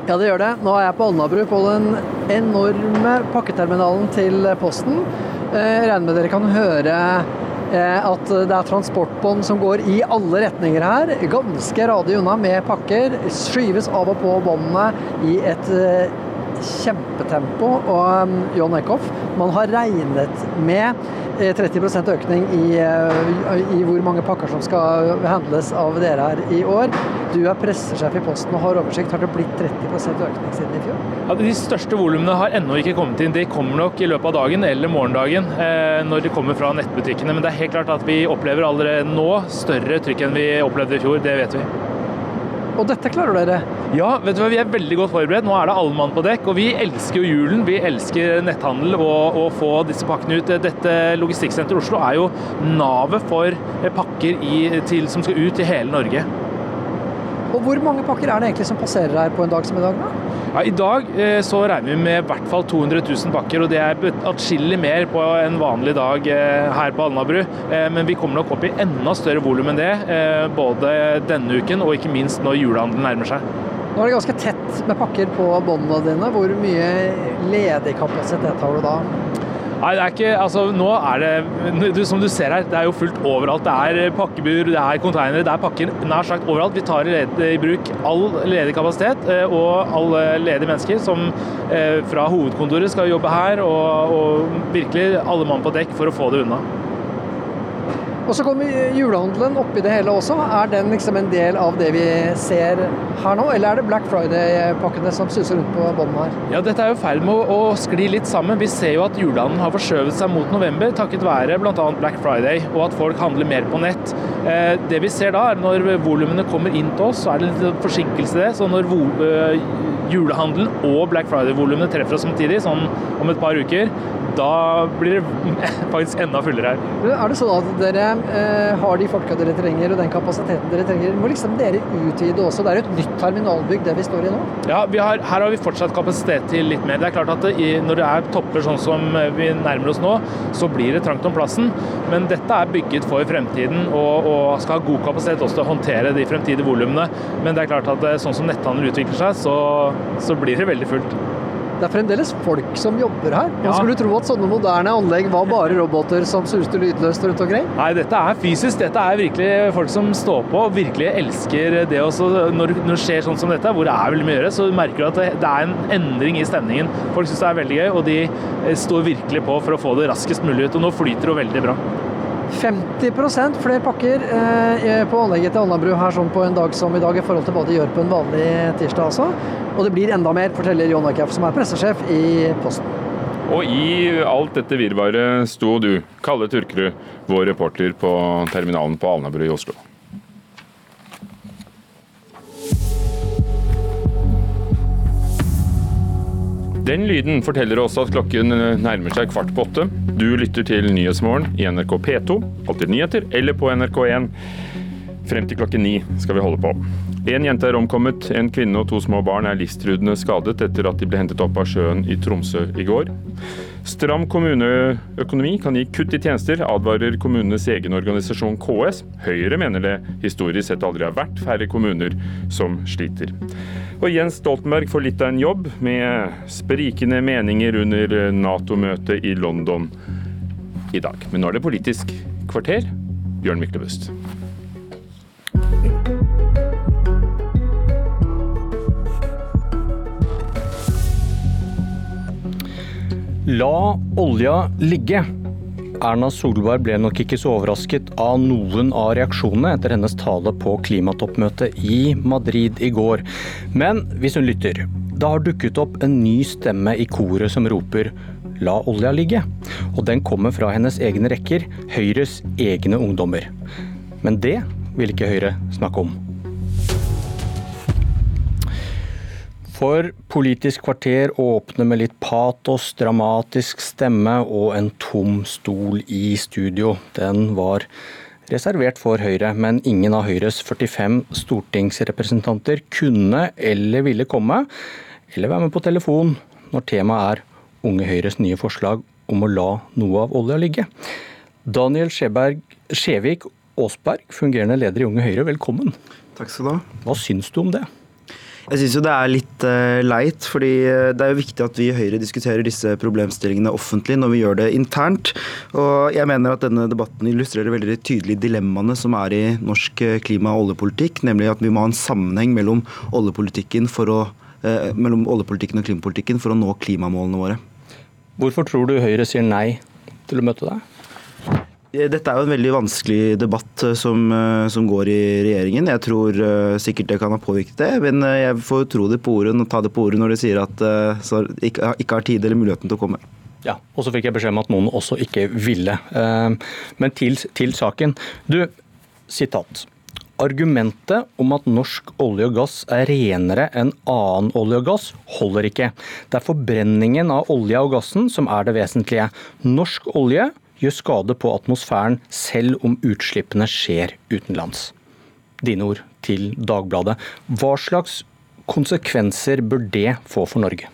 Speaker 50: Ja, det gjør det. Nå er jeg på Alnabru, på den enorme pakketerminalen til Posten. Jeg regner med dere kan høre at det er transportbånd som går i alle retninger her. Ganske radig unna med pakker. Skyves av og på båndene i et kjempetempo. Og John Eckhoff, man har regnet med 30% økning i, i, hvor mange pakker som skal handles av dere her i år. Du er pressesjef i Posten og har oversikt. Har det blitt 30% økning siden i fjor?
Speaker 54: Ja, de største volumene har ennå ikke kommet inn. De kommer nok i løpet av dagen eller morgendagen eh, når de kommer fra nettbutikkene. Men det er helt klart at vi opplever allerede nå større trykk enn vi opplevde i fjor. Det vet vi.
Speaker 50: Og dette klarer dere?
Speaker 54: Ja, vet du hva, vi er veldig godt forberedt. Nå er det alle mann på dekk. Og vi elsker jo julen. Vi elsker netthandel og å få disse pakkene ut. Dette logistikksenteret i Oslo er jo navet for pakker i, til, som skal ut til hele Norge.
Speaker 50: Og hvor mange pakker er det egentlig som passerer her på en dag som i dag? da?
Speaker 54: Ja, I dag eh, så regner vi med i hvert fall 200 000 pakker, og det er atskillig mer på en vanlig dag eh, her på Alnabru. Eh, men vi kommer nok opp i enda større volum enn det, både denne uken og ikke minst når julehandelen nærmer seg.
Speaker 50: Nå er det ganske tett med pakker på båndene dine. Hvor mye ledig kapasitet har du da?
Speaker 54: Nei, det er ikke Altså, nå er det Som du ser her, det er jo fullt overalt. Det er pakkebur, det er konteinere, det er pakker nær sagt overalt. Vi tar i bruk all ledig kapasitet og alle ledige mennesker som fra hovedkontoret skal jobbe her, og, og virkelig alle mann på dekk for å få det unna.
Speaker 50: Og så kommer julehandelen oppi det hele også. Er den liksom en del av det vi ser her nå, eller er det Black Friday-pakkene som suser rundt på bånden her?
Speaker 54: Ja, Dette er jo i ferd med å, å skli litt sammen. Vi ser jo at julehandelen har forskjøvet seg mot november takket være bl.a. Black Friday, og at folk handler mer på nett. Eh, det vi ser da, er når volumene kommer inn til oss, så er det litt forsinkelse i det. Så når julehandelen og Black Friday-volumene treffer oss samtidig, sånn om et par uker,
Speaker 55: da blir det [LAUGHS] faktisk enda fullere her.
Speaker 50: Er det sånn at dere eh, har de folka dere trenger og den kapasiteten dere trenger? Må liksom dere utvide også? Det er jo et nytt terminalbygg det vi står i nå?
Speaker 55: Ja, har, her har vi fortsatt kapasitet til litt mer. Det er klart at det, Når det er topper sånn som vi nærmer oss nå, så blir det trangt om plassen. Men dette er bygget for fremtiden og, og skal ha god kapasitet også til å håndtere de fremtidige volumene. Men det er klart at sånn som netthandel utvikler seg, så, så blir det veldig fullt.
Speaker 50: Det er fremdeles folk som jobber her. Man ja. skulle tro at sånne moderne anlegg var bare roboter som suste lydløst rundt omkring.
Speaker 55: Nei, dette er fysisk. Dette er virkelig folk som står på og virkelig elsker det også. Når, når det skjer sånn som dette, hvor det er veldig mye å gjøre, så merker du at det, det er en endring i stemningen. Folk syns det er veldig gøy, og de eh, står virkelig på for å få det raskest mulig ut. Og nå flyter det veldig bra.
Speaker 50: 50% flere pakker eh, på anlegget til Alnabru her sånn på en dag som i dag, i forhold til hva de gjør på en vanlig tirsdag. altså. Og det blir enda mer, forteller Jon Akef, som er pressesjef i Posten.
Speaker 2: Og i alt dette virvaret sto du, Kalle Turkerud, vår reporter på terminalen på Alnabru i Oslo. Den lyden forteller oss at klokken nærmer seg kvart på åtte. Du lytter til Nyhetsmorgen i NRK P2, Alltid nyheter, eller på NRK1. Frem til klokken ni skal vi holde på. En jente er omkommet, en kvinne og to små barn er livstruende skadet etter at de ble hentet opp av sjøen i Tromsø i går. Stram kommuneøkonomi kan gi kutt i tjenester, advarer kommunenes egen organisasjon KS. Høyre mener det historisk sett aldri har vært færre kommuner som sliter. Og Jens Stoltenberg får litt av en jobb, med sprikende meninger under Nato-møtet i London i dag. Men nå er det Politisk kvarter. Bjørn Myklebust.
Speaker 56: La olja ligge. Erna Solberg ble nok ikke så overrasket av noen av reaksjonene etter hennes tale på klimatoppmøtet i Madrid i går. Men hvis hun lytter, da har dukket opp en ny stemme i koret som roper la olja ligge. Og den kommer fra hennes egne rekker, Høyres egne ungdommer. Men det vil ikke Høyre snakke om. For Politisk kvarter åpner med litt patos, dramatisk stemme og en tom stol i studio. Den var reservert for Høyre, men ingen av Høyres 45 stortingsrepresentanter kunne eller ville komme, eller være med på telefon når temaet er Unge Høyres nye forslag om å la noe av olja ligge. Daniel Skjevik Aasberg, fungerende leder i Unge Høyre, velkommen.
Speaker 27: Takk skal du ha.
Speaker 56: Hva syns du om det?
Speaker 27: Jeg syns jo det er litt uh, leit, fordi eh, det er jo viktig at vi i Høyre diskuterer disse problemstillingene offentlig når vi gjør det internt. Og jeg mener at denne debatten illustrerer veldig tydelig dilemmaene som er i norsk eh, klima- og oljepolitikk, nemlig at vi må ha en sammenheng mellom oljepolitikken, å, uh, mellom oljepolitikken og klimapolitikken for å nå klimamålene våre.
Speaker 56: Hvorfor tror du Høyre sier nei til å møte deg?
Speaker 27: Eh, dette er jo en veldig vanskelig debatt eh, som, eh, som, går i regjeringen. Jeg tror sikkert det kan ha påvirket det, men jeg får tro det på ordet og ta det på ordet når de sier at uh, ikke, ikke, har tid eller muligheten til å komme.
Speaker 56: Ja, og så fikk jeg beskjed om at noen også ikke ville. Men til, til saken. Du, sitat. Argumentet om at norsk olje og gass er renere enn annen olje og gass, holder ikke. Det er forbrenningen av olja og gassen som er det vesentlige. Norsk olje gjør skade på atmosfæren selv om utslippene skjer utenlands. Dine ord til Dagbladet. Hva slags konsekvenser bør det få for Norge?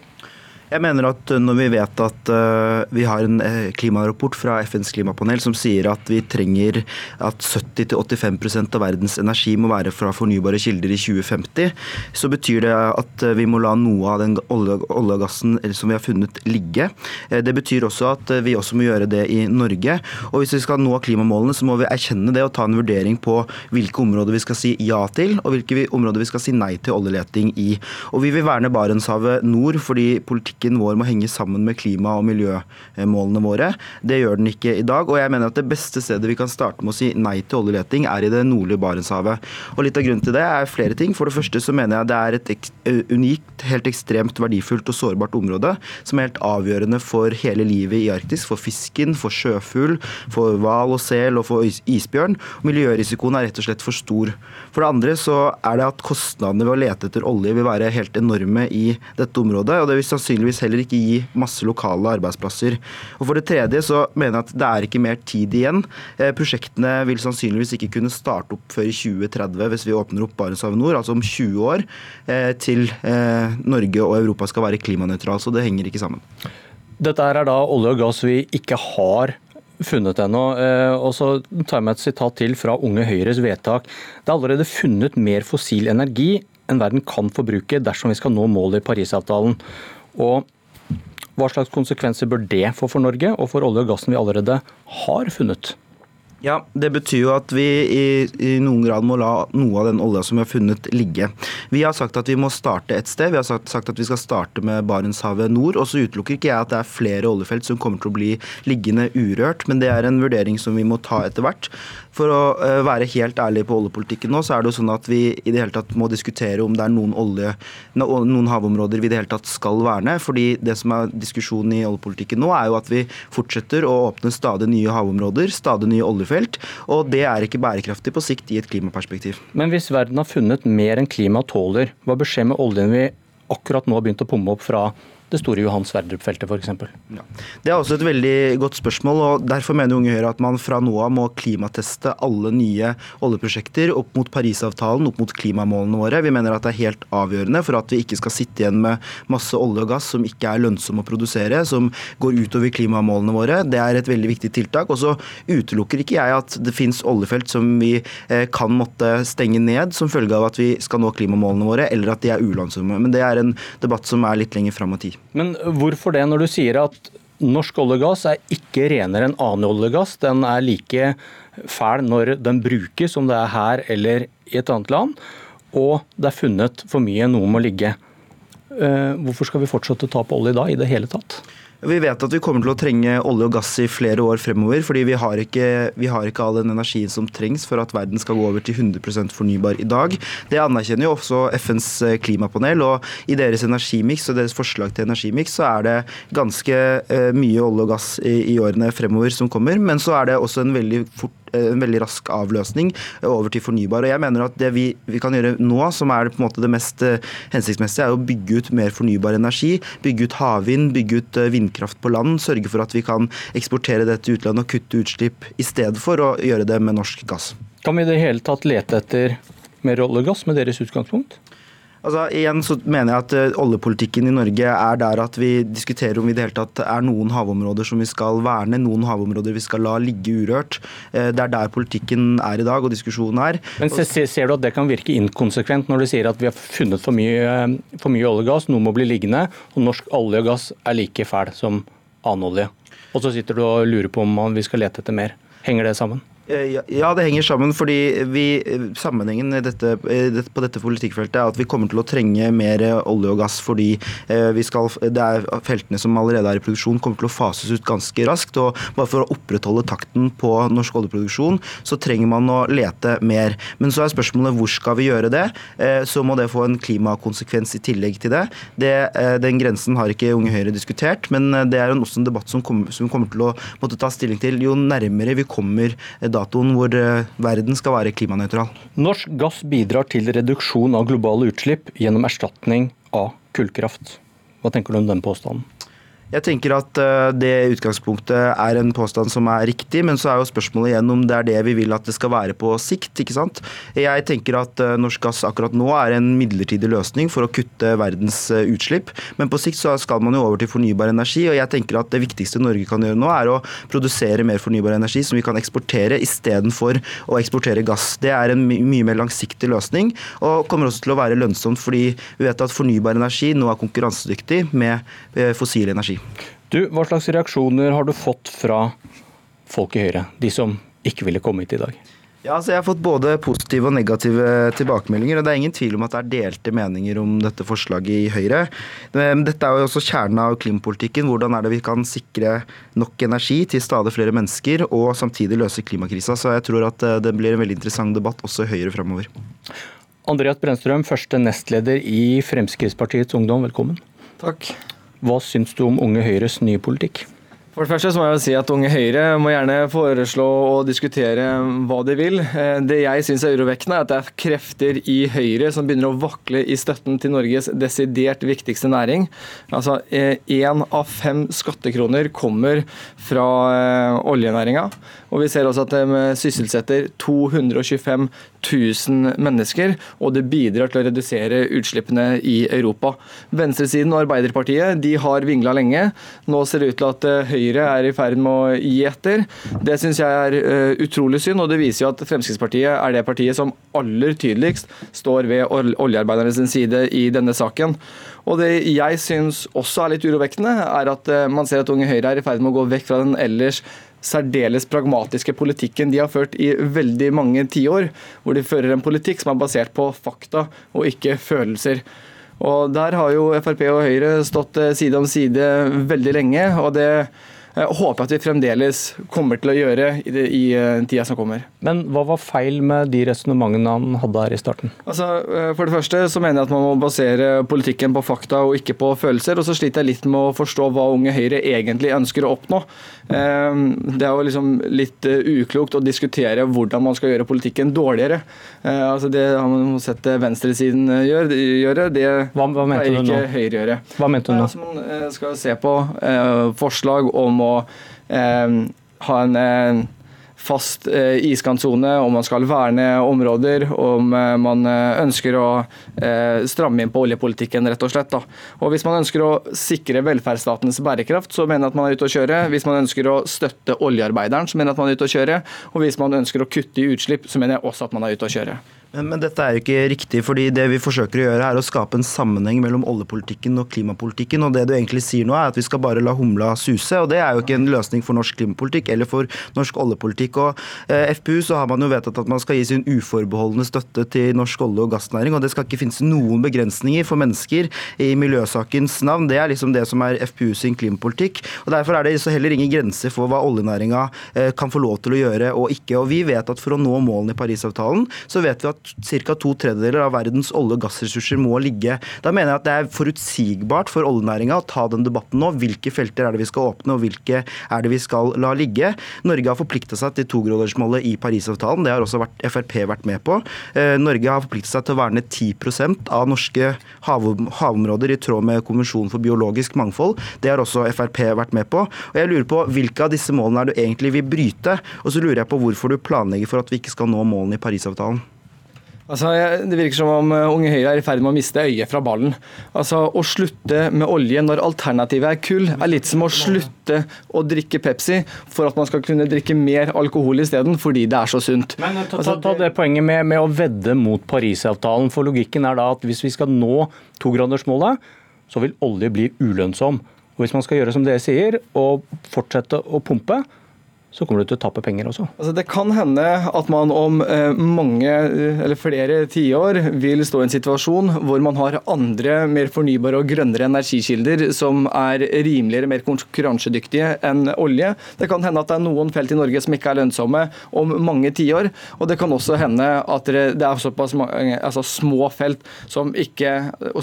Speaker 27: Jeg mener at når vi vet at uh, vi har en uh, klimarapport fra FNs klimapanel som sier at vi trenger at 70-85% av verdens energi må være fra fornybare kilder i 2050, så betyr det at vi må la noe av den olje og gassen som vi har funnet, ligge. Det betyr også at vi også må gjøre det i Norge. Og hvis vi skal nå klimamålene, så må vi erkjenne det og ta en vurdering på hvilke områder vi skal si ja til, og hvilke områder vi skal si nei til oljeleting i. Og vi vil verne Barentshavet nord fordi politikk politikken vår må henge sammen med klima- og miljømålene våre. Det gjør den ikke i dag. Og jeg mener at det beste stedet vi kan starte med å si nei til oljeleting, er i det nordlige Barentshavet. Og litt av grunnen til det er flere ting. For det første så mener jeg det er et unikt, helt ekstremt verdifullt og sårbart område som er helt avgjørende for hele livet i Arktis. For fisken, for sjøfugl, for hval og sel og for isbjørn. Miljørisikoen er rett og slett for stor. For det andre så er det at kostnadene ved å lete etter olje vil være helt enorme i dette området. og det vil sannsynligvis sannsynligvis heller ikke gi masse lokale arbeidsplasser. Og For det tredje så mener jeg at det er ikke mer tid igjen. Eh, prosjektene vil sannsynligvis ikke kunne starte opp før i 2030 hvis vi åpner opp Barentshavet nord, altså om 20 år, eh, til Norge og Europa skal være klimanøytrale. Så det henger ikke sammen.
Speaker 56: Dette er da olje og gass vi ikke har funnet ennå. Og så tar jeg med et sitat til fra Unge Høyres vedtak. Det er allerede funnet mer fossil energi enn verden kan forbruke dersom vi skal nå målet i Parisavtalen. Og hva slags konsekvenser bør det få for Norge og for olje og gassen vi allerede har funnet?
Speaker 27: Ja, Det betyr jo at vi i, i, noen grad må la noe av den olja som vi har funnet, ligge. Vi har sagt at vi må starte et sted. Vi har sagt, sagt at vi skal starte med Barentshavet nord. og Så utelukker ikke jeg at det er flere oljefelt som kommer til å bli liggende urørt, men det er en vurdering som vi må ta etter hvert. For å uh, være helt ærlig på oljepolitikken nå, så er det jo sånn at vi i det hele tatt må diskutere om det er noen, olje, noen havområder vi i det hele tatt skal verne. fordi det som er diskusjonen i oljepolitikken nå, er jo at vi fortsetter å åpne stadig nye havområder, stadig nye oljefelt. Og det er ikke bærekraftig på sikt i et klimaperspektiv.
Speaker 56: Men hvis verden har funnet mer enn klimaet tåler, hva bør skje med oljen vi akkurat nå har begynt å pumme opp fra det store Johan Sverdrup-feltet f.eks.?
Speaker 27: Ja. Det er også et veldig godt spørsmål. og Derfor mener Unge Høyre at man fra nå av må klimateste alle nye oljeprosjekter opp mot Parisavtalen, opp mot klimamålene våre. Vi mener at det er helt avgjørende for at vi ikke skal sitte igjen med masse olje og gass som ikke er lønnsomme å produsere, som går utover klimamålene våre. Det er et veldig viktig tiltak. Og så utelukker ikke jeg at det finnes oljefelt som vi eh, kan måtte stenge ned som følge av at vi skal nå klimamålene våre, eller at de er ulønnsomme. Men det er en debatt som er litt lenger fram i tid.
Speaker 56: Men hvorfor det, når du sier at norsk olje og gass er ikke renere enn annen olje og gass? Den er like fæl når den brukes, om det er her eller i et annet land. Og det er funnet for mye, noe må ligge. Eh, hvorfor skal vi fortsette å ta på olje da, i det hele tatt?
Speaker 27: Vi vet at vi kommer til å trenge olje og gass i flere år fremover. fordi vi har, ikke, vi har ikke all den energien som trengs for at verden skal gå over til 100 fornybar i dag. Det anerkjenner jo også FNs eh, klimapanel. og I deres energimiks og deres forslag til energimiks så er det ganske uh, mye olje og gass i, i årene fremover som kommer. Men så er det også en veldig fort Eh, en veldig rask avløsning over til fornybar. Og jeg mener at Det vi, vi kan gjøre nå, som er på en måte det mest eh, hensiktsmessige, er å bygge ut mer fornybar energi. Bygge ut havvind, bygge ut eh, vindkraft på land. Sørge for at vi kan eksportere det til utlandet og kutte utslipp i stedet for å gjøre det med norsk gass.
Speaker 56: Kan vi i det hele tatt lete etter mer olje og gass med deres utgangspunkt?
Speaker 27: Altså, igjen så mener jeg at uh, Oljepolitikken i Norge er der at vi diskuterer om vi i det hele tatt er noen havområder som vi skal verne, noen havområder vi skal la ligge urørt. Uh, det er der politikken er i dag og diskusjonen er.
Speaker 56: Men ser, ser du at det kan virke inkonsekvent når du sier at vi har funnet for mye, eh, for mye olje og gass, noe må bli liggende, og norsk olje og gass er like fæl som annen olje? Og så sitter du og lurer på om vi skal lete etter mer. Henger det sammen?
Speaker 27: Eh, ja, det henger sammen. fordi vi, Sammenhengen dette, på dette politikkfeltet er at vi kommer til å trenge mer olje og gass fordi eh, skal, det er feltene som allerede er i produksjon, kommer til å fases ut ganske raskt. og Bare for å opprettholde takten på norsk oljeproduksjon, så trenger man å lete mer. Men så er spørsmålet hvor skal vi gjøre det? Eh, så må det få en klimakonsekvens i tillegg til det. det den grensen har ikke Unge Høyre diskutert, men det er også en debatt som kommer, kommer til å måtte ta stilling til jo nærmere vi kommer da datoen hvor eh, verden skal være klimanøytral.
Speaker 56: Norsk gass bidrar til reduksjon av globale utslipp gjennom erstatning av kullkraft. Hva tenker du om den påstanden?
Speaker 27: Jeg tenker at eh, det utgangspunktet er en påstand som er riktig, men så er jo spørsmålet igjen om det er det vi vil at det skal være på sikt. ikke sant? Jeg tenker at eh, norsk gass akkurat nå er en midlertidig løsning for å kutte verdens eh, utslipp, men på sikt så skal man jo over til fornybar energi. og jeg tenker at Det viktigste Norge kan gjøre nå, er å produsere mer fornybar energi som vi kan eksportere, istedenfor å eksportere gass. Det er en mye mer langsiktig løsning, og kommer også til å være lønnsomt fordi vi vet at fornybar energi nå er konkurransedyktig med fossil energi.
Speaker 56: Du, Hva slags reaksjoner har du fått fra folk i Høyre, de som ikke ville komme hit i dag?
Speaker 27: Ja, altså Jeg har fått både positive og negative tilbakemeldinger. og Det er ingen tvil om at det er delte meninger om dette forslaget i Høyre. Dette er jo også kjernen av klimapolitikken. Hvordan er det vi kan sikre nok energi til stadig flere mennesker, og samtidig løse klimakrisa. Så jeg tror at eh, det blir en veldig interessant debatt også i Høyre framover.
Speaker 56: Andreas Brennstrøm, første nestleder i Fremskrittspartiets Ungdom, velkommen.
Speaker 57: Takk.
Speaker 56: Hva syns du om Unge Høyres nye politikk?
Speaker 57: For det første så må jeg jo si at Unge Høyre må gjerne foreslå og diskutere hva de vil. Eh, det jeg syns er urovekkende, er at det er krefter i Høyre som begynner å vakle i støtten til Norges desidert viktigste næring. Altså Én av fem skattekroner kommer fra oljenæringa. Og vi ser også at de sysselsetter 225 000 mennesker, og det bidrar til å redusere utslippene i Europa. Venstresiden og Arbeiderpartiet de har vingla lenge. Nå ser det ut til at Høyre er i ferd med å gi etter. Det syns jeg er uh, utrolig synd, og det viser jo at Fremskrittspartiet er det partiet som aller tydeligst står ved oljearbeidernes side i denne saken. Og Det jeg syns også er litt urovekkende, er at uh, man ser at Unge Høyre er i ferd med å gå vekk fra den ellers særdeles pragmatiske politikken de har ført i veldig mange tiår, hvor de fører en politikk som er basert på fakta og ikke følelser. Og Der har jo Frp og Høyre stått eh, side om side veldig lenge. og det jeg håper at vi fremdeles kommer til å gjøre i, det, i uh, tida som kommer.
Speaker 56: Men hva var feil med de resonnementene han hadde her i starten?
Speaker 57: Altså, uh, for det første så mener jeg at man må basere politikken på fakta og ikke på følelser. Og så sliter jeg litt med å forstå hva Unge Høyre egentlig ønsker å oppnå. Det er jo liksom litt uklokt å diskutere hvordan man skal gjøre politikken dårligere. altså Det har man sett venstresiden gjøre, det hva, hva pleier ikke Høyre gjøre.
Speaker 56: Hva mente du nå?
Speaker 57: Altså, man skal se på forslag om å eh, ha en eh, fast eh, iskantsone, om man skal verne områder, om man eh, ønsker å eh, stramme inn på oljepolitikken, rett og slett. Da. Og Hvis man ønsker å sikre velferdsstatens bærekraft, så mener jeg at man er ute å kjøre. Hvis man ønsker å støtte oljearbeideren, så mener jeg at man er ute å kjøre. Og hvis man ønsker å kutte i utslipp, så mener jeg også at man er ute å kjøre.
Speaker 27: Men, men, dette er jo ikke riktig, fordi det vi forsøker å gjøre er å skape en sammenheng mellom oljepolitikken og klimapolitikken. og Det du egentlig sier nå er at vi skal bare la humla suse. og Det er jo ikke en løsning for norsk klimapolitikk eller for norsk oljepolitikk. og eh, FPU så har man jo vedtatt at man skal gi sin uforbeholdne støtte til norsk olje- og gassnæring. og Det skal ikke finnes noen begrensninger for mennesker i miljøsakens navn. Det er liksom det som er FPU sin klimapolitikk. og Derfor er det så heller ingen grenser for hva oljenæringa eh, kan få lov til å gjøre og ikke. og Vi vet at for å nå målene i Parisavtalen, så vet vi at ca. to tredjedeler av verdens olje- og gassressurser må ligge. Da mener jeg at det er forutsigbart for oljenæringa å ta den debatten nå. Hvilke felter er det vi skal åpne, og hvilke er det vi skal la ligge? Norge har forplikta seg til togradersmålet i Parisavtalen. Det har også vært, Frp vært med på. Eh, Norge har forpliktet seg til å verne 10% av norske hav havområder i tråd med Konvensjonen for biologisk mangfold. Det har også Frp vært med på. Og jeg lurer på Hvilke av disse målene er du egentlig vil bryte? Og så lurer jeg på hvorfor du planlegger for at vi ikke skal nå målene i Parisavtalen.
Speaker 57: Altså, Det virker som om uh, Unge Høyre er i ferd med å miste øyet fra ballen. Altså, Å slutte med olje når alternativet er kull, er litt som å slutte å drikke Pepsi for at man skal kunne drikke mer alkohol isteden, fordi det er så sunt.
Speaker 56: Men Ta, ta, altså, ta det poenget med, med, å vedde mot Parisavtalen. for Logikken er da at hvis vi skal nå togradersmålet, så vil olje bli ulønnsom. Og Hvis man skal gjøre som dere sier, og fortsette å pumpe, så kommer du til å tape penger også.
Speaker 57: Altså, det kan hende at man om eh, mange eh, eller flere tiår vil stå i en situasjon hvor man har andre mer fornybare og grønnere energikilder som er rimeligere, mer konkurransedyktige enn olje. Det kan hende at det er noen felt i Norge som ikke er lønnsomme om mange tiår. Og det kan også hende at det er såpass mange, altså små felt som, ikke,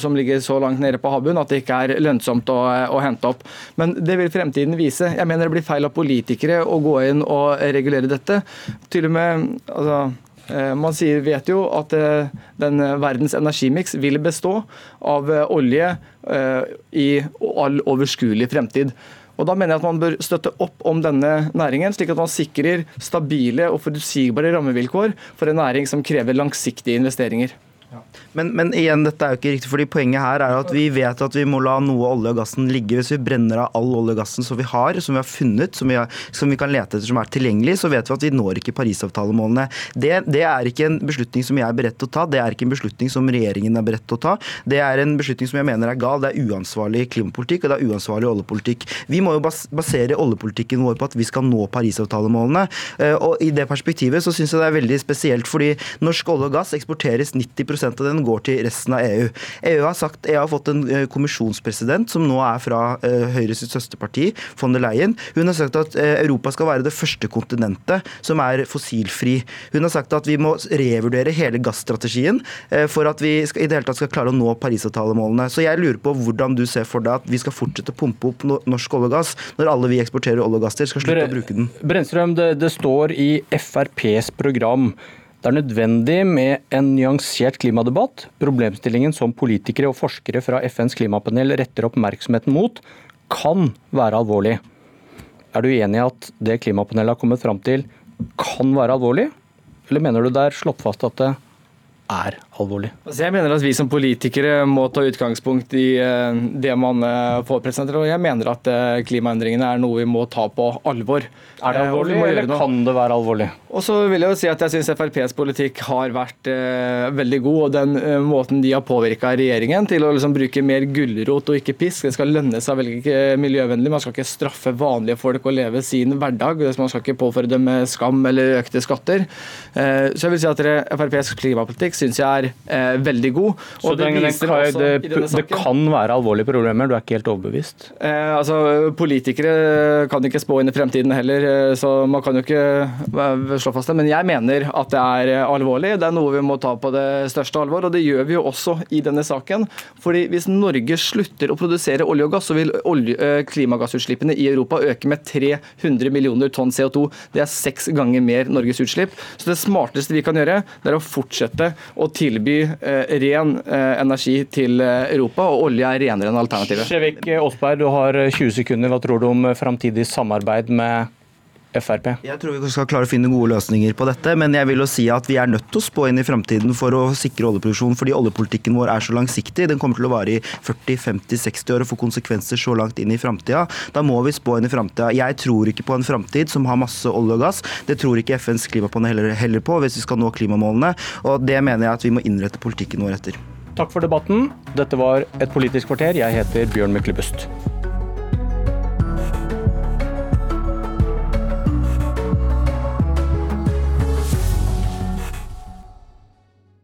Speaker 57: som ligger så langt nede på havbunnen at det ikke er lønnsomt å, å hente opp. Men det vil fremtiden vise. Jeg mener det blir feil av politikere å gå inn og regulere dette. Til og med altså, eh, man sier, vet jo at eh, den verdens energimiks vil bestå av eh, olje i all overskuelig fremtid. Og Da mener jeg at man bør støtte opp om denne næringen, slik at man sikrer stabile og forutsigbare rammevilkår for en næring som krever langsiktige investeringer.
Speaker 27: Men, men, igjen, dette er jo ikke riktig, fordi poenget her er at vi vet at vi må la noe olje og gassen ligge. Hvis vi brenner av all olje og gassen som vi har, som vi har funnet, som vi, har, som vi kan lete etter, som er tilgjengelig, så vet vi at vi når ikke Parisavtalemålene. Det, det, er ikke en beslutning som jeg er beredt til å ta, det er ikke en beslutning som regjeringen er beredt til å ta. Det er en beslutning som jeg mener er gal. Det er uansvarlig klimapolitikk, og det er uansvarlig oljepolitikk. Vi må jo basere oljepolitikken vår på at vi skal nå Parisavtalemålene. Eh, og i det perspektivet så syns jeg det er veldig spesielt, fordi norsk olje og gass eksporteres 90 av den går til resten av EU. EU har, sagt, EU har fått en eh, kommisjonspresident som nå er fra uh, Høyres søsterparti, von der Leyen. Hun har sagt at uh, Europa skal være det første kontinentet som er fossilfri. Hun har sagt at vi må revurdere hele gassstrategien for at vi skal, i det hele tatt skal klare å nå Parisavtalemålene. Så jeg lurer på hvordan du ser for deg at vi skal fortsette å pumpe opp norsk olje og gass når alle vi eksporterer olje og gass til, skal slutte å bruke den.
Speaker 56: Brennstrøm, det, det står i FrPs program det er nødvendig med en nyansert klimadebatt. Problemstillingen som politikere og forskere fra FNs klimapanel retter oppmerksomheten mot, kan være alvorlig. Er du enig i at det klimapanelet har kommet fram til kan være alvorlig, eller mener du det er slått fast at det er alvorlig?
Speaker 57: Altså jeg mener at vi som politikere må ta utgangspunkt i eh, det man eh, får presentert. Og jeg mener at eh, klimaendringene er noe vi må ta på alvor.
Speaker 56: Er det alvorlig, eller kan det være alvorlig?
Speaker 57: Og så vil jeg jo si at jeg syns FrPs politikk har vært eh, veldig god. Og den eh, måten de har påvirka regjeringen til å liksom bruke mer gulrot og ikke pisk. Det skal lønne seg å velge miljøvennlig. Man skal ikke straffe vanlige folk å leve sin hverdag. Man skal ikke påføre dem skam eller økte skatter. Eh, så jeg vil si at FrPs klimapolitikk syns jeg er eh, veldig god.
Speaker 56: Så det, det, det, det, kan være alvorlige problemer, du er ikke helt overbevist?
Speaker 57: Eh, altså, Politikere kan ikke spå inn i fremtiden heller, eh, så man kan jo ikke eh, slå fast det. Men jeg mener at det er alvorlig. Det er noe vi må ta på det største alvor, og det gjør vi jo også i denne saken. Fordi hvis Norge slutter å produsere olje og gass, så vil olje, klimagassutslippene i Europa øke med 300 millioner tonn CO2. Det er seks ganger mer Norges utslipp. Så det smarteste vi kan gjøre, det er å fortsette å tilby eh, ren eh, energi til eh, Europa, og olje er renere enn alternativet.
Speaker 56: Skjevik Aasberg, du har 20 sekunder. Hva tror du om framtidig samarbeid med Frp?
Speaker 27: Jeg tror vi skal klare å finne gode løsninger på dette, men jeg vil jo si at vi er nødt til å spå inn i framtiden for å sikre oljeproduksjon, fordi oljepolitikken vår er så langsiktig. Den kommer til å vare i 40-50-60 år og få konsekvenser så langt inn i framtida. Da må vi spå inn i framtida. Jeg tror ikke på en framtid som har masse olje og gass. Det tror ikke FNs klimapanel heller, heller på, hvis vi skal nå klimamålene. Og det mener jeg at vi må innrette politikken vår etter.
Speaker 56: Takk for debatten. Dette var Et politisk kvarter. Jeg heter Bjørn Myklebust.